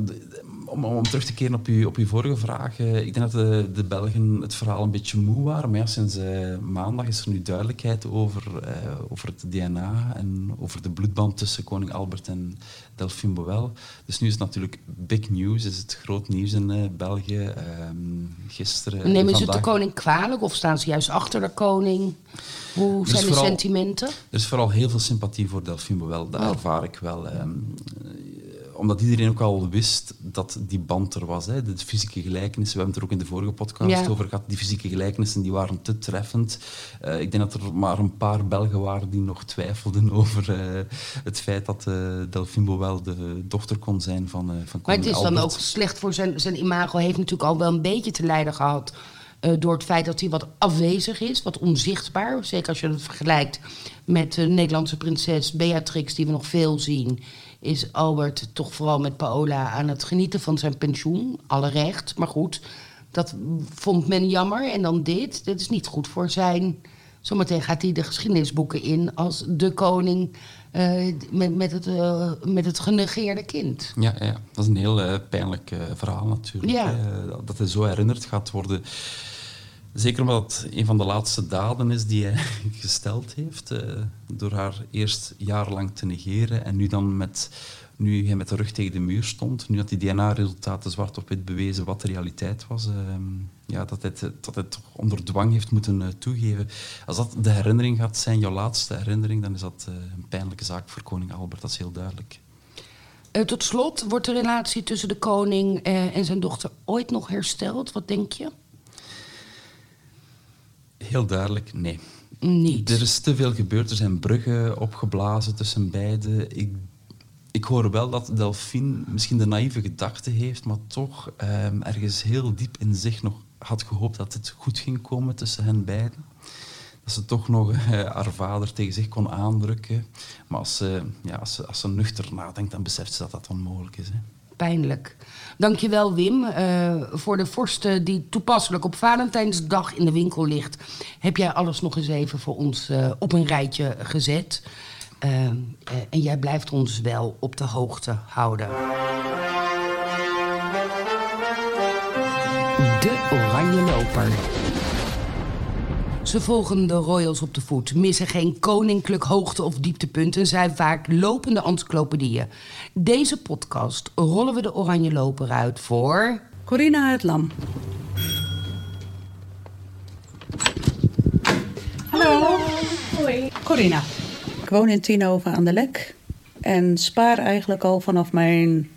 om, om, terug te keren op uw, op uw vorige vraag. Uh, ik denk dat de, de, Belgen het verhaal een beetje moe waren. Maar ja, sinds uh, maandag is er nu duidelijkheid over, uh, over het DNA en over de bloedband tussen koning Albert en Delphine Boel. Dus nu is het natuurlijk big news, is het groot nieuws in België. Um, gisteren. Nemen ze de koning kwalijk of staan ze juist achter de koning? Hoe zijn de sentimenten? Er is vooral heel veel sympathie voor Delphine Boel, dat oh. ervaar ik wel. Omdat iedereen ook al wist dat die band er was. Hè. De fysieke gelijkenissen, we hebben het er ook in de vorige podcast ja. over gehad, die fysieke gelijkenissen die waren te treffend. Uh, ik denk dat er maar een paar Belgen waren die nog twijfelden over uh, het feit dat uh, Delphine wel de dochter kon zijn van, van Maar het is Albert. dan ook slecht voor zijn, zijn imago. heeft natuurlijk al wel een beetje te lijden gehad door het feit dat hij wat afwezig is, wat onzichtbaar. Zeker als je het vergelijkt met de Nederlandse prinses Beatrix, die we nog veel zien is Albert toch vooral met Paola aan het genieten van zijn pensioen. Alle recht, maar goed, dat vond men jammer. En dan dit, dit is niet goed voor zijn... Zometeen gaat hij de geschiedenisboeken in als de koning uh, met, met, het, uh, met het genegeerde kind. Ja, ja, dat is een heel uh, pijnlijk verhaal natuurlijk. Ja. dat hij zo herinnerd gaat worden Zeker omdat het een van de laatste daden is die hij gesteld heeft. Uh, door haar eerst jarenlang te negeren en nu dan met, nu hij met de rug tegen de muur stond, nu dat die DNA-resultaten zwart op wit bewezen wat de realiteit was, uh, ja, dat, hij, dat hij toch onder dwang heeft moeten uh, toegeven. Als dat de herinnering gaat zijn, jouw laatste herinnering, dan is dat een pijnlijke zaak voor koning Albert, dat is heel duidelijk. tot slot, wordt de relatie tussen de koning en zijn dochter ooit nog hersteld? Wat denk je? Heel duidelijk, nee. Niet. Er is te veel gebeurd. Er zijn bruggen opgeblazen tussen beiden. Ik, ik hoor wel dat Delphine misschien de naïeve gedachte heeft, maar toch um, ergens heel diep in zich nog had gehoopt dat het goed ging komen tussen hen beiden. Dat ze toch nog uh, haar vader tegen zich kon aandrukken. Maar als ze, ja, als ze, als ze nuchter nadenkt, dan beseft ze dat dat onmogelijk is. Hè pijnlijk. Dankjewel Wim uh, voor de vorst die toepasselijk op Valentijnsdag in de winkel ligt. Heb jij alles nog eens even voor ons uh, op een rijtje gezet. En jij blijft ons wel op de hoogte houden. De Oranje Loper. Ze volgen de royals op de voet, missen geen koninklijk hoogte- of dieptepunten... zijn vaak lopende encyclopedieën. Deze podcast rollen we de Oranje Loper uit voor... Corina het Lam. Hallo. Hoi. Corina. Ik woon in Tienhoven aan de Lek. En spaar eigenlijk al vanaf mijn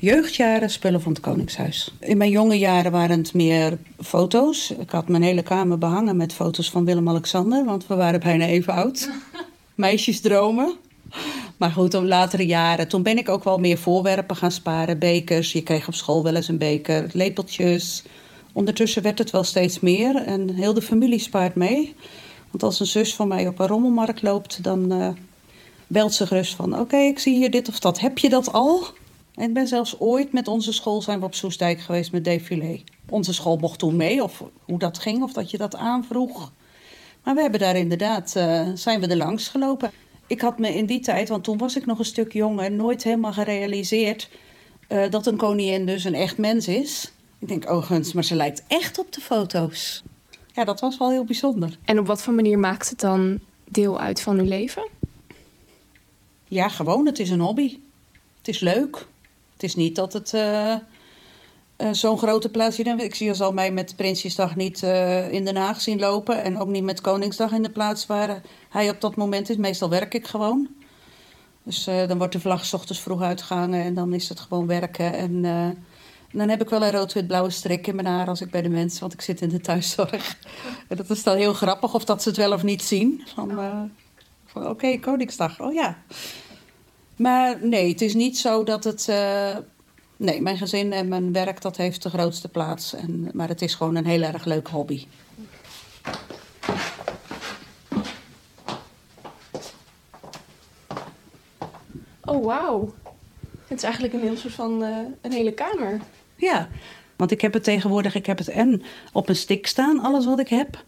jeugdjaren spullen van het Koningshuis. In mijn jonge jaren waren het meer foto's. Ik had mijn hele kamer behangen met foto's van Willem-Alexander, want we waren bijna even oud. Meisjesdromen. Maar goed, op latere jaren, toen ben ik ook wel meer voorwerpen gaan sparen. Bekers, je kreeg op school wel eens een beker, lepeltjes. Ondertussen werd het wel steeds meer en heel de familie spaart mee. Want als een zus van mij op een rommelmarkt loopt, dan uh, belt ze gerust van... oké, ik zie hier dit of dat. Heb je dat al? Ik ben zelfs ooit met onze school zijn we op Soestdijk geweest met défilé. Onze school mocht toen mee, of hoe dat ging, of dat je dat aanvroeg. Maar we hebben daar inderdaad, uh, zijn we er langs gelopen. Ik had me in die tijd, want toen was ik nog een stuk jonger... nooit helemaal gerealiseerd uh, dat een koningin dus een echt mens is. Ik denk, oh guns, maar ze lijkt echt op de foto's. Ja, dat was wel heel bijzonder. En op wat voor manier maakt het dan deel uit van uw leven? Ja, gewoon, het is een hobby. Het is leuk. Het is niet dat het uh, uh, zo'n grote plaats is. Ik zie als al mij met Prinsjesdag niet uh, in Den Haag zien lopen. En ook niet met Koningsdag in de plaats waar hij op dat moment is. Meestal werk ik gewoon. Dus dan wordt de vlag s ochtends vroeg uitgehangen en dan is het gewoon werken. En dan heb ik wel een rood-wit-blauwe strik in mijn haar als ik bij de mensen, want ik zit in de thuiszorg. En dat is dan heel grappig of dat ze het wel of niet zien. Van, van oké, okay, Koningsdag, oh ja. Maar nee, het is niet zo dat het. Uh, nee, mijn gezin en mijn werk dat heeft de grootste plaats. En, maar het is gewoon een heel erg leuk hobby. Oh, wauw. Het is eigenlijk een heel soort van uh, een hele kamer. Ja, want ik heb het tegenwoordig, ik heb het en op een stick staan, alles wat ik heb.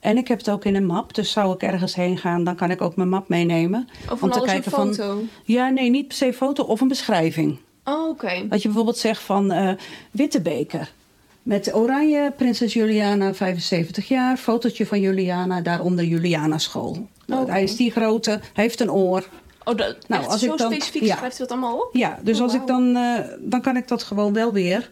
En ik heb het ook in een map. Dus zou ik ergens heen gaan, dan kan ik ook mijn map meenemen. Of om te kijken een foto? Van, ja, nee, niet per se foto of een beschrijving. Oh, oké. Dat je bijvoorbeeld zegt van uh, witte beker. Met oranje, prinses Juliana, 75 jaar. Fotootje van Juliana, daaronder Juliana school. Nou, Hij is die grote, hij heeft een oor. Oh, dat, nou, als zo ik dan, specifiek ja. schrijft u dat allemaal op? Ja, dus oh, als ik dan, uh, dan kan ik dat gewoon wel weer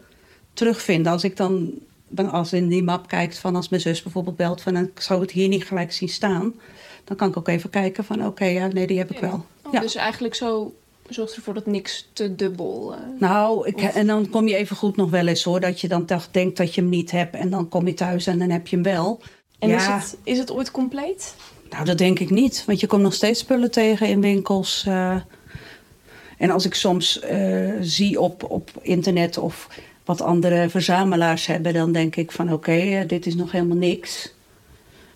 terugvinden. Als ik dan dan als in die map kijkt van als mijn zus bijvoorbeeld belt van ik zou het hier niet gelijk zien staan, dan kan ik ook even kijken van oké, ja, nee, die heb ik wel. Oh, ja. Dus eigenlijk zo zorgt ervoor dat niks te dubbel. Uh, nou, ik, en dan kom je even goed nog wel eens hoor, dat je dan dacht, denkt dat je hem niet hebt en dan kom je thuis en dan heb je hem wel. En ja. is, het, is het ooit compleet? Nou, dat denk ik niet, want je komt nog steeds spullen tegen in winkels. Uh, en als ik soms uh, zie op, op internet of wat andere verzamelaars hebben, dan denk ik van oké, okay, dit is nog helemaal niks.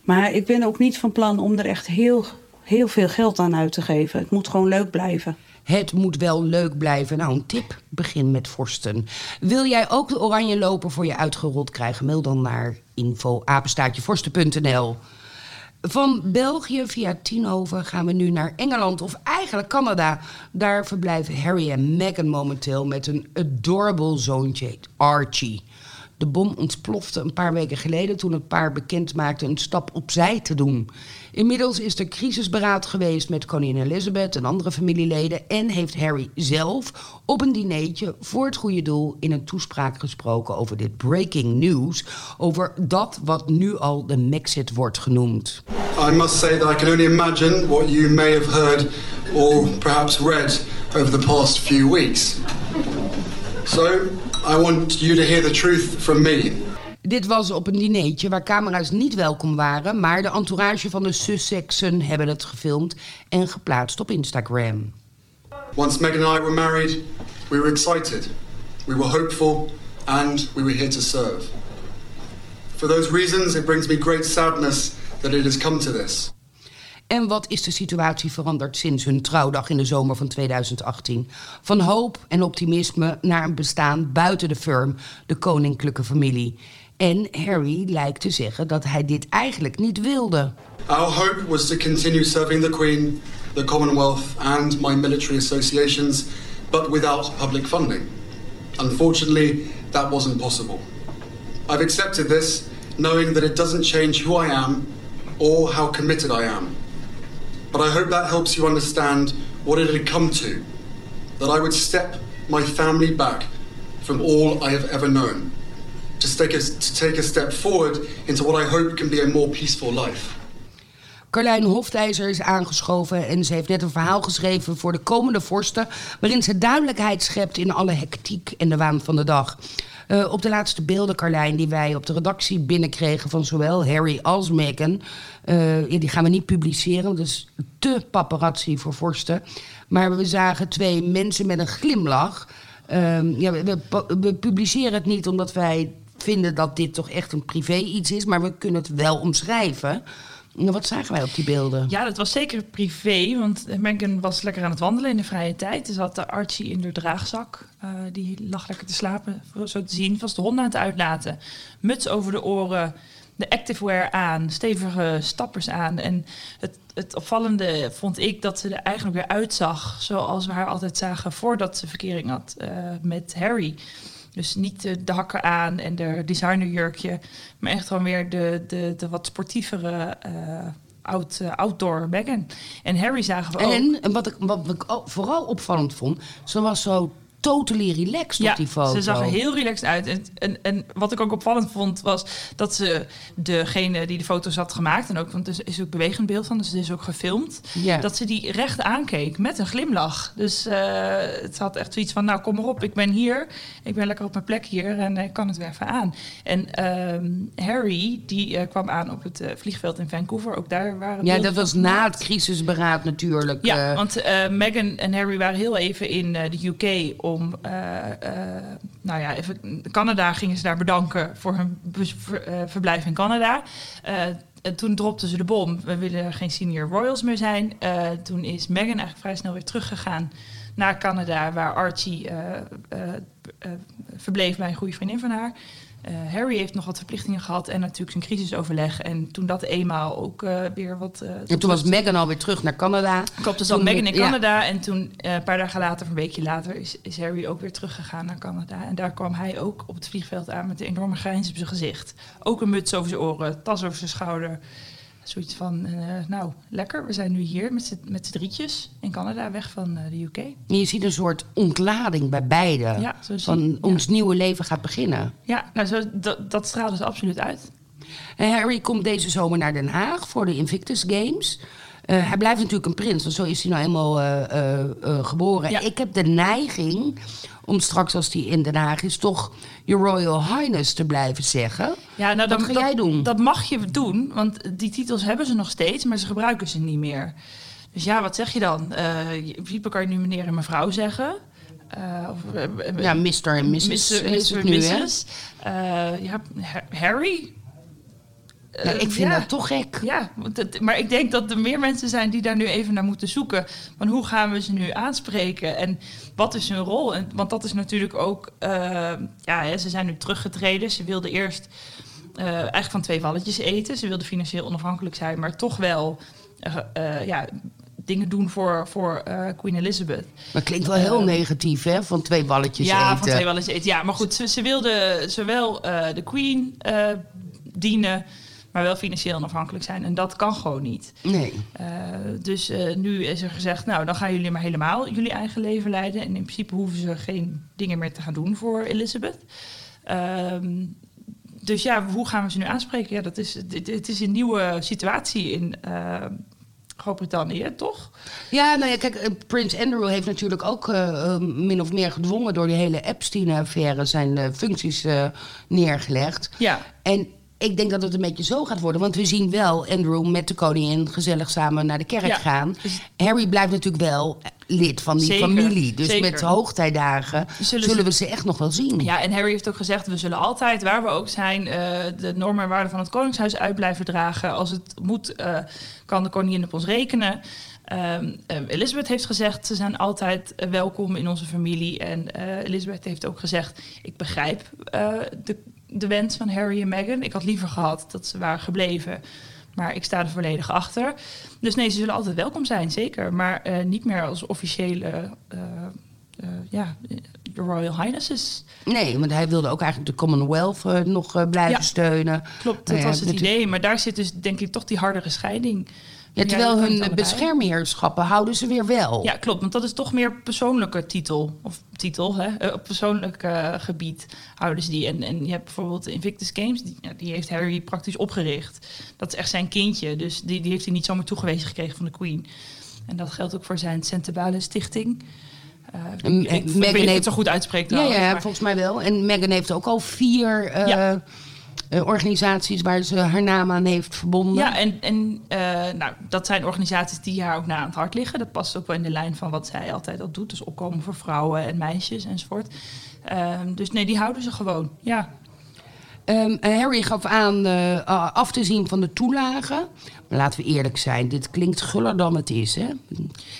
Maar ik ben ook niet van plan om er echt heel, heel veel geld aan uit te geven. Het moet gewoon leuk blijven. Het moet wel leuk blijven. Nou, een tip. Begin met vorsten. Wil jij ook de oranje loper voor je uitgerold krijgen? Mail dan naar info-vorsten.nl. Van België via Tienhoven gaan we nu naar Engeland of eigenlijk Canada. Daar verblijven Harry en Meghan momenteel met een adorable zoontje, Archie. De bom ontplofte een paar weken geleden toen het paar bekend maakte een stap opzij te doen. Inmiddels is er crisisberaad geweest met koningin Elizabeth en andere familieleden en heeft Harry zelf op een dinertje voor het goede doel in een toespraak gesproken over dit breaking news, over dat wat nu al de Maxit wordt genoemd. I must say that I can only imagine what you may have heard or perhaps read over the past few weeks. So, I want you to hear the truth from me. Dit was op een dinertje waar camera's niet welkom waren, maar de entourage van de Sussexen hebben het gefilmd en geplaatst op Instagram. Once Meghan and I were married, we were excited, we were hopeful and we were here to serve. For those reasons, it brings me great sadness that it has come to this. En wat is de situatie veranderd sinds hun trouwdag in de zomer van 2018? Van hoop en optimisme naar een bestaan buiten de firm, de koninklijke familie. En Harry lijkt te zeggen dat hij dit eigenlijk niet wilde. Our hope was to continue serving the Queen, the Commonwealth and my military associations, but without public funding. Unfortunately, that wasn't possible. I've accepted this, knowing that it doesn't change who I am or how committed I am. But I hope that helps you understand what it had come to. That I would step my family back from all I have ever known. To take, a, to take a step forward into what I hope can be a more peaceful life. Carlijn Hoftijzer is aangeschoven en ze heeft net een verhaal geschreven voor de komende vorsten, waarin ze duidelijkheid schept in alle hectiek en de waan van de dag. Uh, op de laatste beelden, Carlijn, die wij op de redactie binnenkregen van zowel Harry als Meghan, ja, die gaan we niet publiceren, dat is te paparazzi voor vorsten. Maar we zagen twee mensen met een glimlach. Uh, ja, we, we publiceren het niet omdat wij vinden dat dit toch echt een privé iets is, maar we kunnen het wel omschrijven. Wat zagen wij op die beelden? Ja, dat was zeker privé, want Megan was lekker aan het wandelen in de vrije tijd. Ze had Archie in de draagzak. Uh, die lag lekker te slapen, zo te zien. Was de hond aan het uitlaten. Muts over de oren, de activewear aan, stevige stappers aan. En het, het opvallende vond ik dat ze er eigenlijk weer uitzag zoals we haar altijd zagen voordat ze verkering had uh, met Harry. Dus niet de, de, hakken aan en de designerjurkje, maar echt gewoon weer de, de, de wat sportievere out, uh, outdoor Megan. En Harry zagen we ook. En wat ik, wat ik vooral opvallend vond, ze was zo totally relaxed ja, op die foto. ze zag er heel relaxed uit. En, en, en wat ik ook opvallend vond, was dat ze degene die de foto's had gemaakt... en ook, want er is ook bewegend beeld van, dus het is ook gefilmd... Ja. dat ze die recht aankeek met een glimlach. Dus uh, het had echt zoiets van, nou kom maar op, ik ben hier. Ik ben lekker op mijn plek hier en ik kan het weer even aan. En uh, Harry, die uh, kwam aan op het uh, vliegveld in Vancouver. Ook daar waren Ja, dat was na het crisisberaad natuurlijk. Ja, want Meghan en Harry waren heel even in de UK... om, uh, uh, nou ja, even, Canada gingen ze daar bedanken voor hun uh, verblijf in Canada. en toen dropten ze de bom. We willen geen senior royals meer zijn. toen is Meghan eigenlijk vrij snel weer teruggegaan naar Canada, waar Archie verbleef bij een goede vriendin van haar. Uh, Harry heeft nog wat verplichtingen gehad en natuurlijk zijn crisisoverleg. En toen dat eenmaal ook uh, weer wat. Uh, en toen was Meghan alweer terug naar Canada. Klopt, dus zat Meghan in Canada. Ja. En toen, een paar dagen later, een weekje later, is, is, Harry ook weer teruggegaan naar Canada. En daar kwam hij ook op het vliegveld aan met een enorme grijns op zijn gezicht. Ook een muts over zijn oren, tas over zijn schouder. Zoiets van, uh, nou, lekker. We zijn nu hier met z'n drietjes in Canada, weg van uh, de UK. En je ziet een soort ontlading bij. Ja, zo van ons nieuwe leven gaat beginnen. Ja, nou, zo, dat, dat straalde ze absoluut uit. En Harry komt deze zomer naar Den Haag voor de Invictus Games. Uh, hij blijft natuurlijk een prins, want zo is hij nou eenmaal geboren. Ja. Ik heb de neiging om straks als hij in Den Haag is... toch je Royal Highness te blijven zeggen. Ja, nou, Wat dat, ga dat, jij doen? Dat mag je doen, want die titels hebben ze nog steeds... maar ze gebruiken ze niet meer. Dus ja, wat zeg je dan? Uh, kan je nu meneer en mevrouw zeggen... Uh, of, uh, ja, Mr. en Mrs. Mr. nu? Mrs. Uh, ja, Harry? Ja, ik vind ja. dat toch gek. Ja, maar ik denk dat er meer mensen zijn die daar nu even naar moeten zoeken. Van hoe gaan we ze nu aanspreken en wat is hun rol? En, want dat is natuurlijk ook, uh, ja, ze zijn nu teruggetreden. Ze wilden eerst uh, eigenlijk van twee walletjes eten. Ze wilden financieel onafhankelijk zijn, maar toch wel, uh, ja, dingen doen voor, voor uh, Queen Elizabeth. Maar klinkt wel heel uh, negatief, hè? Van twee balletjes ja, eten. Ja, van twee balletjes eten. Ja, maar goed, ze, ze wilden zowel uh, de Queen dienen, maar wel financieel onafhankelijk zijn. En dat kan gewoon niet. Nee. dus nu is er gezegd, nou, dan gaan jullie maar helemaal jullie eigen leven leiden. En in principe hoeven ze geen dingen meer te gaan doen voor Elizabeth. Um, dus ja, hoe gaan we ze nu aanspreken? Ja, dat is, het, het is een nieuwe situatie in Groot-Brittannië, toch? Ja, nou ja, kijk, Prins Andrew heeft natuurlijk ook uh, min of meer gedwongen door die hele Epstein-affaire zijn uh, functies neergelegd. Ja. En ik denk dat het een beetje zo gaat worden. Want we zien wel Andrew met de koningin gezellig samen naar de kerk Ja. gaan. Harry blijft natuurlijk wel lid van die Zeker, familie. Dus zeker. met hoogtijdagen zullen, we ze echt nog wel zien. Ja, en Harry heeft ook gezegd: we zullen altijd, waar we ook zijn, eh, de normen en waarden van het Koningshuis uit blijven dragen. Als het moet, eh, kan de koningin op ons rekenen. Ehm, Elizabeth heeft gezegd: ze zijn altijd welkom in onze familie. En eh, Elizabeth heeft ook gezegd: ik begrijp de, de wens van Harry en Meghan. Ik had liever gehad dat ze waren gebleven. Maar ik sta er volledig achter. Dus nee, ze zullen altijd welkom zijn, zeker. Maar eh, niet meer als officiële eh, eh, ja, de Royal Highnesses. Nee, want hij wilde ook eigenlijk de Commonwealth nog blijven Ja. steunen. Klopt, dat Nou was het idee. Maar daar zit dus denk ik toch die hardere scheiding. Ja, terwijl hun beschermheerschappen houden ze weer wel. Ja, klopt. Want dat is toch meer persoonlijke titel. Of titel, hè? eh, Op persoonlijk eh, gebied houden ze die. En, en je hebt bijvoorbeeld Invictus Games, die, die heeft Harry praktisch opgericht. Dat is echt zijn kindje. Dus die, die heeft hij niet zomaar toegewezen gekregen van de Queen. En dat geldt ook voor zijn Centebale Stichting. Eh, ik, ik, Meghan heeft- het zo goed uitspreek Ja, ja, volgens mij wel. En Meghan heeft ook al vier Ja. Eh, organisaties waar ze haar naam aan heeft verbonden. Ja, en, en eh, nou, dat zijn organisaties die haar ook na aan het hart liggen. Dat past ook wel in de lijn van wat zij altijd al doet. Dus opkomen voor vrouwen en meisjes enzovoort. Ehm, dus nee, die houden ze gewoon. Ja. Ehm, Harry gaf aan af te zien van de toelagen. Maar laten we eerlijk zijn, dit klinkt guller dan het is, hè?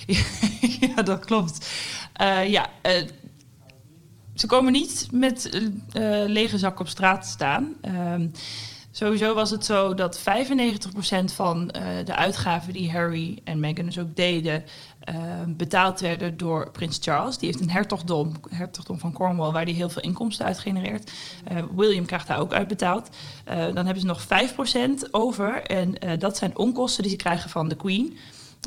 ja, dat klopt. Ja, ze komen niet met eh, lege zak op straat staan. Ehm, sowieso was het zo dat 95% van eh, de uitgaven die Harry en Meghan dus ook deden... eh, betaald werden door prins Charles. Die heeft een hertogdom, hertogdom van Cornwall, waar hij heel veel inkomsten uit genereert. William krijgt daar ook uitbetaald. Dan hebben ze nog 5% over. En dat zijn onkosten die ze krijgen van de Queen.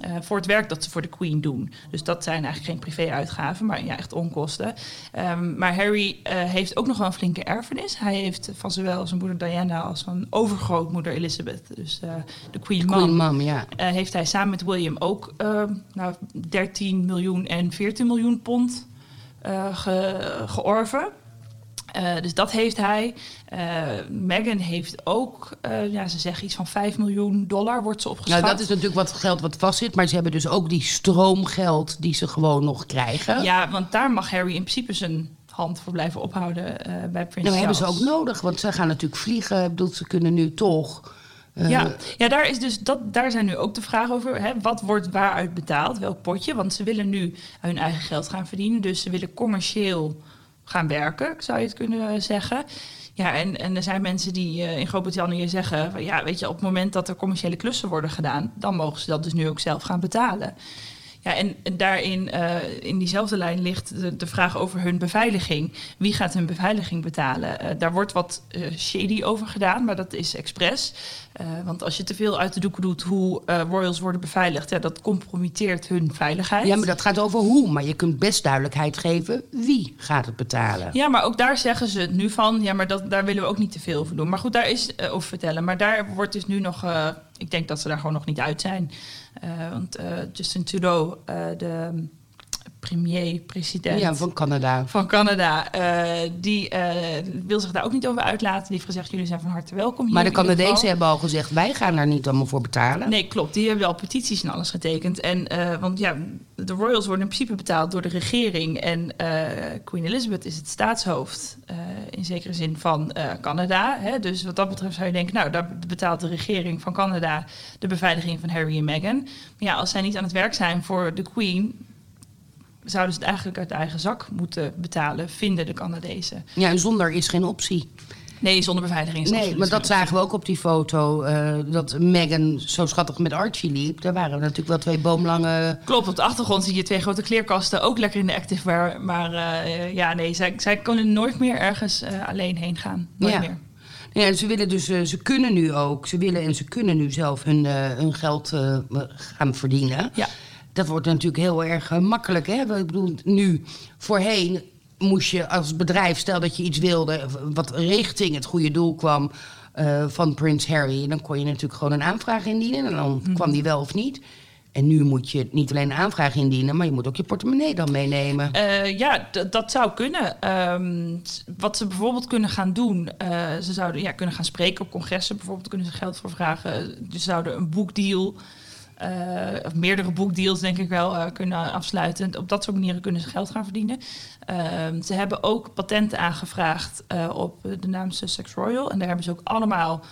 Eh, voor het werk dat ze voor de Queen doen. Dus dat zijn eigenlijk geen privé-uitgaven, maar ja, echt onkosten. Ehm, maar Harry eh, heeft ook nog wel een flinke erfenis. Hij heeft van zowel zijn moeder Diana als van overgrootmoeder Elizabeth, dus eh, de Queen, Queen Mom, ja. heeft hij samen met William ook ehm, nou, 13 miljoen en 14 miljoen pond ge- georven. Eh, dus dat heeft hij. Eh Meghan heeft ook, eh, ja, ze zeggen iets van 5 miljoen dollar wordt ze opgeschat. Nou, dat is natuurlijk wat geld wat vastzit. Maar ze hebben dus ook die stroomgeld die ze gewoon nog krijgen. Ja, want daar mag Harry in principe zijn hand voor blijven ophouden bij Prins Nou, hebben ze ook nodig, want ze gaan natuurlijk vliegen. Ik bedoel, ze kunnen nu toch... Ja, ja daar, is dus dat, daar zijn nu ook de vragen over. Hè? Wat wordt waaruit betaald? Welk potje? Want ze willen nu hun eigen geld gaan verdienen. Dus ze willen commercieel gaan werken, zou je het kunnen eh, zeggen. Ja, en, en er zijn mensen die eh, in Groot-Brittannië zeggen... van, ja, weet je, op het moment dat er commerciële klussen worden gedaan... dan mogen ze dat dus nu ook zelf gaan betalen. Ja, en en daarin, eh, in diezelfde lijn ligt de, de vraag over hun beveiliging. Wie gaat hun beveiliging betalen? Eh, daar wordt wat eh, shady over gedaan, maar dat is expres. Want als je te veel uit de doeken doet hoe royals worden beveiligd, ja, dat compromitteert hun veiligheid. Ja, maar dat gaat over hoe. Maar je kunt best duidelijkheid geven wie gaat het betalen. Ja, maar ook daar zeggen ze het nu van. Ja, maar dat, daar willen we ook niet te veel over doen. Maar goed, daar is over vertellen. Maar daar wordt dus nu nog. ik denk dat ze daar gewoon nog niet uit zijn. Eh, want eh, Justin Trudeau, eh, de premier-president Ja, van Canada. van Canada, eh, die eh, wil zich daar ook niet over uitlaten. Die heeft gezegd: jullie zijn van harte welkom. Hier Maar de Canadezen hebben al gezegd, wij gaan daar niet allemaal voor betalen. Nee, klopt. Die hebben al petities en alles getekend. En, eh, want ja, de royals worden in principe betaald door de regering. En Queen Elizabeth is het staatshoofd, in zekere zin, van Canada. Hè? Dus wat dat betreft zou je denken, nou, daar betaalt de regering van Canada de beveiliging van Harry en Meghan. Maar ja, als zij niet aan het werk zijn voor de Queen, zouden ze het eigenlijk uit eigen zak moeten betalen, vinden de Canadezen. Ja, en zonder is geen optie. Nee, zonder beveiliging is Nee, maar dat zagen we ook op die foto. eh, dat Meghan zo schattig met Archie liep. Daar waren natuurlijk wel twee boomlange... Klopt, op de achtergrond zie je twee grote kleerkasten, ook lekker in de activewear. Maar eh, ja, nee, zij, zij kunnen nooit meer ergens eh, alleen heen gaan. Nooit Ja. meer. Ja, ze willen dus, ze kunnen nu ook, ze willen en ze kunnen nu zelf hun, hun geld gaan verdienen. Ja. Dat wordt natuurlijk heel erg eh, makkelijk. Hè? Ik bedoel, nu, voorheen moest je als bedrijf, stel dat je iets wilde, wat richting het goede doel kwam eh, van Prins Harry, dan kon je natuurlijk gewoon een aanvraag indienen en dan kwam die wel of niet. En nu moet je niet alleen een aanvraag indienen, maar je moet ook je portemonnee dan meenemen. Eh, ja, dat zou kunnen. Ehm, wat ze bijvoorbeeld kunnen gaan doen, eh, ze zouden ja, kunnen gaan spreken op congressen. Bijvoorbeeld kunnen ze geld voor vragen. Ze zouden een boekdeal, eh, of meerdere boekdeals denk ik wel, eh, kunnen afsluiten. Op dat soort manieren kunnen ze geld gaan verdienen. Ehm, ze hebben ook patenten aangevraagd eh, op de naam Sussex Royal. En daar hebben ze ook allemaal,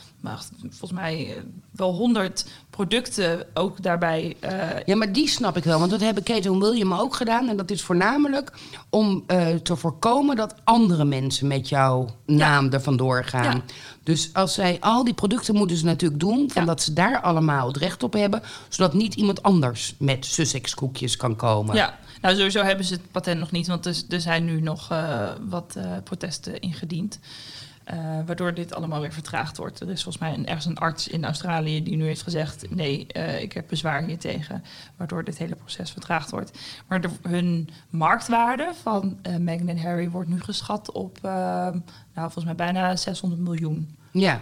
volgens mij eh, wel honderd producten ook daarbij eh, Ja, maar die snap ik wel. Want dat hebben Kate en William ook gedaan. En dat is voornamelijk om eh, te voorkomen dat andere mensen met jouw naam er vandoor gaan. Ja. Dus als zij al die producten moeten ze natuurlijk doen, van Ja. dat ze daar allemaal het recht op hebben, zodat niet iemand anders met Sussex koekjes kan komen. Ja, nou sowieso hebben ze het patent nog niet, want er, er zijn nu nog eh, wat protesten ingediend. Eh, waardoor dit allemaal weer vertraagd wordt. Er is volgens mij een, ergens een arts in Australië die nu heeft gezegd: nee, eh, ik heb bezwaar hier tegen. Waardoor dit hele proces vertraagd wordt. Maar de, hun marktwaarde van uh, Meghan en Harry wordt nu geschat op, nou, volgens mij bijna 600 miljoen. Ja.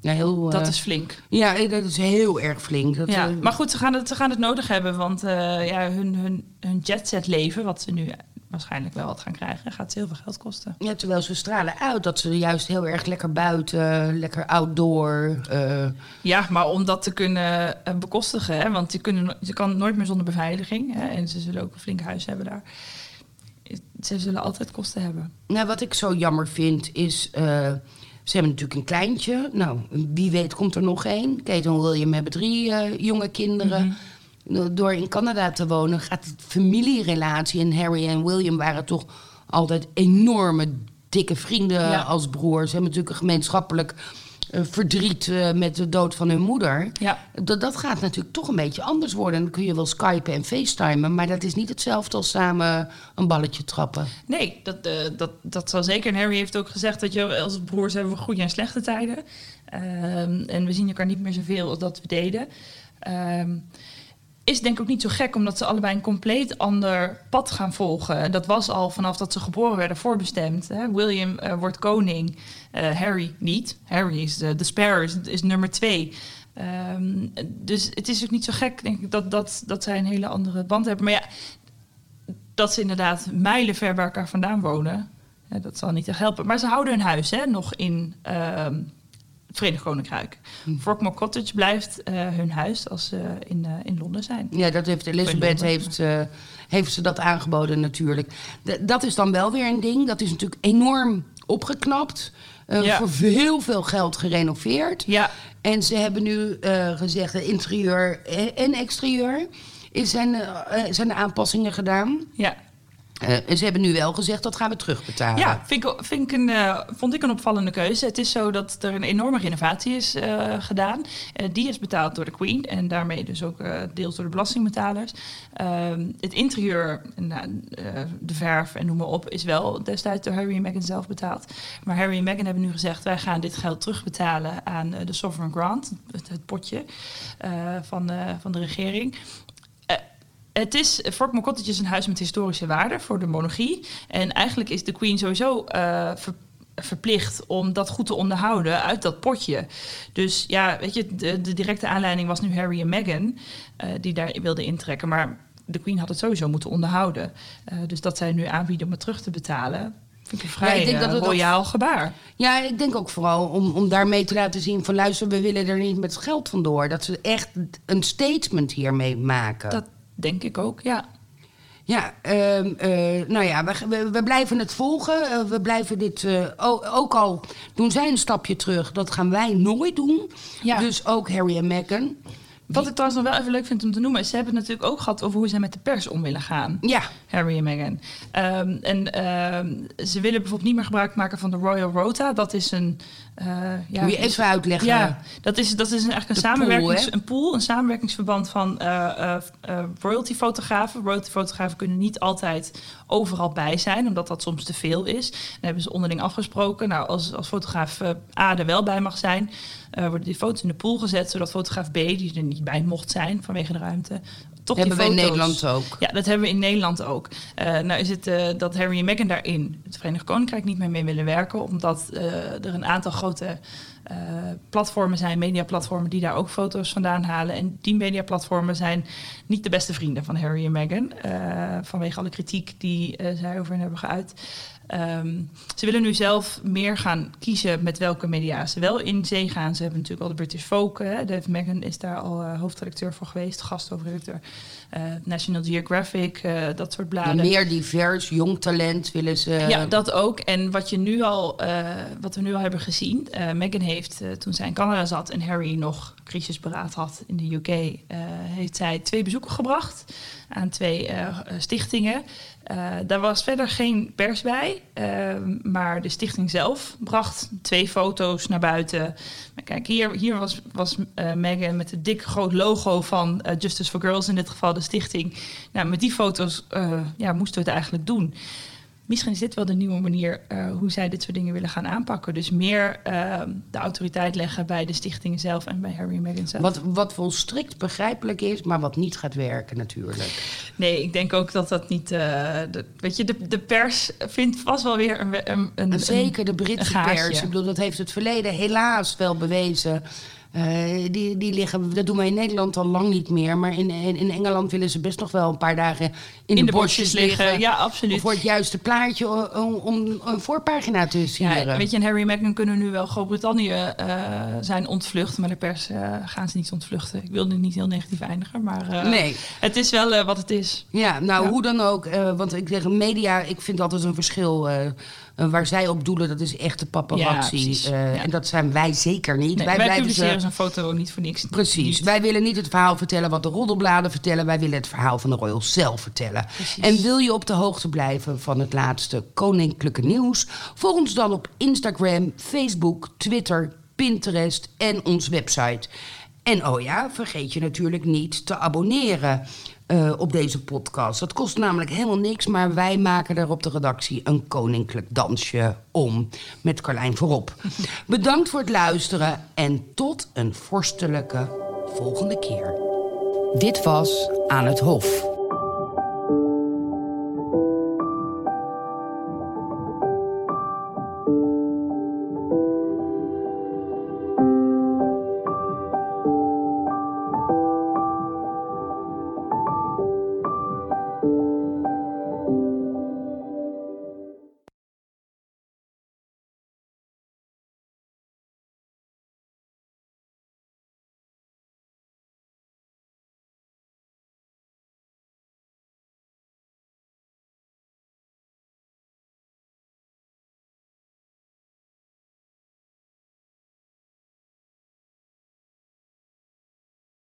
Ja, heel, dat is flink. Ja, dat is heel erg flink. Dat, ja, maar goed, ze gaan, het, ze gaan het nodig hebben. Want ja, hun, hun, hun jetset leven, wat ze nu waarschijnlijk wel wat gaan krijgen, gaat heel veel geld kosten. Ja, terwijl ze stralen uit dat ze juist heel erg lekker buiten, lekker outdoor. Ja, maar om dat te kunnen eh, bekostigen, hè, want je, kunnen, je kan nooit meer zonder beveiliging. Hè, en ze zullen ook een flink huis hebben daar. Ze zullen altijd kosten hebben. Nou, wat ik zo jammer vind is. Ze hebben natuurlijk een kleintje. Nou, wie weet komt er nog één. Kate en William hebben drie jonge kinderen. Mm door in Canada te wonen, gaat de familierelatie. En Harry en William waren toch altijd enorme dikke vrienden als broers. Ze hebben natuurlijk een gemeenschappelijk verdriet uh, met de dood van hun moeder. Ja. Dat, dat gaat natuurlijk toch een beetje anders worden. Dan kun je wel skypen en facetimen, maar dat is niet hetzelfde als samen een balletje trappen. Nee, dat, uh, dat, dat zal zeker. En Harry heeft ook gezegd dat je als broers hebben we goede en slechte tijden. Ehm, en we zien elkaar niet meer zoveel als dat we deden. Ehm, is denk ik ook niet zo gek, omdat ze allebei een compleet ander pad gaan volgen. Dat was al vanaf dat ze geboren werden voorbestemd. Hè? William uh, wordt koning, uh, Harry niet. Harry is de, de is, nummer twee. Um, dus het is ook niet zo gek, denk ik, dat, dat, dat zij een hele andere band hebben. Maar ja, dat ze inderdaad mijlen ver bij elkaar vandaan wonen, dat zal niet echt helpen. Maar ze houden hun huis hè, nog in... Um, Verenigd Koninkrijk. Hm. Frogmore Cottage blijft uh, hun huis als ze in, uh, in Londen zijn. Ja, dat heeft Elizabeth heeft, uh, heeft ze dat aangeboden natuurlijk. D dat is dan wel weer een ding. Dat is natuurlijk enorm opgeknapt. Ja. Voor heel veel geld gerenoveerd. Ja. En ze hebben nu gezegd, interieur en exterieur. Is zijn, zijn er aanpassingen gedaan? Ja. Uh, en ze hebben nu wel gezegd dat gaan we terugbetalen. Ja, vind ik, vind ik een, uh, vond ik een opvallende keuze. Het is zo dat er een enorme renovatie is uh, gedaan. die is betaald door de Queen en daarmee dus ook deels door de belastingbetalers. Ehm, het interieur, de verf en noem maar op, is wel destijds door Harry en Meghan zelf betaald. Maar Harry en Meghan hebben nu gezegd: wij gaan dit geld terugbetalen aan de Sovereign Grant, het, het potje van, van de regering. Het is, Fort Cottage is een huis met historische waarde voor de monarchie. En eigenlijk is de Queen sowieso uh, ver, verplicht om dat goed te onderhouden uit dat potje. Dus ja, weet je, de, de directe aanleiding was nu Harry en Meghan, uh, die daar wilden intrekken. Maar de Queen had het sowieso moeten onderhouden. Uh, dus dat zij nu aanbieden om het terug te betalen. Vind ik een vrij ja, ik denk dat het royaal ook, gebaar. Ja, ik denk ook vooral om, om daarmee te laten zien van... luister, we willen er niet met geld vandoor. Dat ze echt een statement hiermee maken. Dat, denk ik ook, ja. Ja, uh, uh, nou ja, we, we, blijven het volgen. Uh, we blijven dit, uh, ook al doen zij een stapje terug, dat gaan wij nooit doen. Ja. Dus ook Harry en Meghan. Wat ik trouwens nog wel even leuk vind om te noemen, is ze hebben het natuurlijk ook gehad over hoe zij met de pers om willen gaan. Ja. Harry en Meghan. Um, en um, ze willen bijvoorbeeld niet meer gebruik maken van de Royal Rota. Dat is een. Uh, ja, Moet je even uitleggen? Ja, dat is, dat is eigenlijk een samenwerkings, pool, een pool, een samenwerkingsverband van uh, uh, royalty-fotografen. Royalty-fotografen kunnen niet altijd overal bij zijn, omdat dat soms te veel is. Dan hebben ze onderling afgesproken. Nou, als, als fotograaf A er wel bij mag zijn, worden die foto's in de pool gezet, zodat fotograaf B, die er niet bij mocht zijn vanwege de ruimte, toch hebben we in Nederland ook. Ja, dat hebben we in Nederland ook. Uh, nou is het uh, dat Harry en Meghan daarin het Verenigd Koninkrijk niet meer mee willen werken, omdat uh, er een aantal grote platformen zijn, mediaplatformen, die daar ook foto's vandaan halen. En die mediaplatformen zijn niet de beste vrienden van Harry en Meghan, vanwege alle kritiek die zij over hen hebben geuit. Um, ze willen nu zelf meer gaan kiezen met welke media ze wel in zee gaan. Ze hebben natuurlijk al de British Folk. Hè. Dave Meghan is daar al uh, hoofdredacteur voor geweest, gasthoofdredacteur. Uh, National Geographic, uh, dat soort bladen. Meer divers, jong talent willen ze. Ja, dat ook. En wat, je nu al, wat we nu al hebben gezien. Meghan heeft, toen zij in Canada zat en Harry nog crisisberaad had in de UK, heeft zij twee bezoeken gebracht aan twee stichtingen. Uh, daar was verder geen pers bij, uh, maar de stichting zelf bracht twee foto's naar buiten. Maar kijk, hier, hier was, was uh, Megan met het dik groot logo van Justice for Girls, in dit geval de stichting. Nou, met die foto's ja, moesten we het eigenlijk doen. Misschien is dit wel de nieuwe manier uh, hoe zij dit soort dingen willen gaan aanpakken. Dus meer uh, de autoriteit leggen bij de stichtingen zelf en bij Harry en Meghan zelf. Wat, wat volstrekt begrijpelijk is, maar wat niet gaat werken natuurlijk. Nee, ik denk ook dat dat niet... Uh, de, weet je, de, de pers vindt vast wel weer een... een, een Zeker de Britse pers. Ik bedoel, dat heeft het verleden helaas wel bewezen... Uh, die, die liggen, dat doen wij in Nederland al lang niet meer. Maar in, in, in Engeland willen ze best nog wel een paar dagen in, in de, bosjes liggen. Ja, absoluut. Voor het juiste plaatje om, om een voorpagina te sieren. Ja, weet je, en Harry en Meghan kunnen nu wel Groot-Brittannië uh, zijn ontvlucht. Maar de pers uh, gaan ze niet ontvluchten. Ik wil nu niet heel negatief eindigen. Maar nee. het is wel wat het is. Ja, nou ja. hoe dan ook. want ik zeg media, ik vind altijd een verschil uh, waar zij op doelen, dat is echte paparazzi. Ja, uh, ja. En dat zijn wij zeker niet. Nee, wij, wij publiceren zo'n foto niet voor niks. Precies. Niet. Wij willen niet het verhaal vertellen wat de roddelbladen vertellen. Wij willen het verhaal van de royals zelf vertellen. Precies. En wil je op de hoogte blijven van het laatste koninklijke nieuws? Volg ons dan op Instagram, Facebook, Twitter, Pinterest en onze website. En oh ja, vergeet je natuurlijk niet te abonneren. Uh, op deze podcast. Dat kost namelijk helemaal niks, maar wij maken er op de redactie een koninklijk dansje om. Met Carlijn voorop. Bedankt voor het luisteren en tot een vorstelijke volgende keer. Dit was Aan het Hof.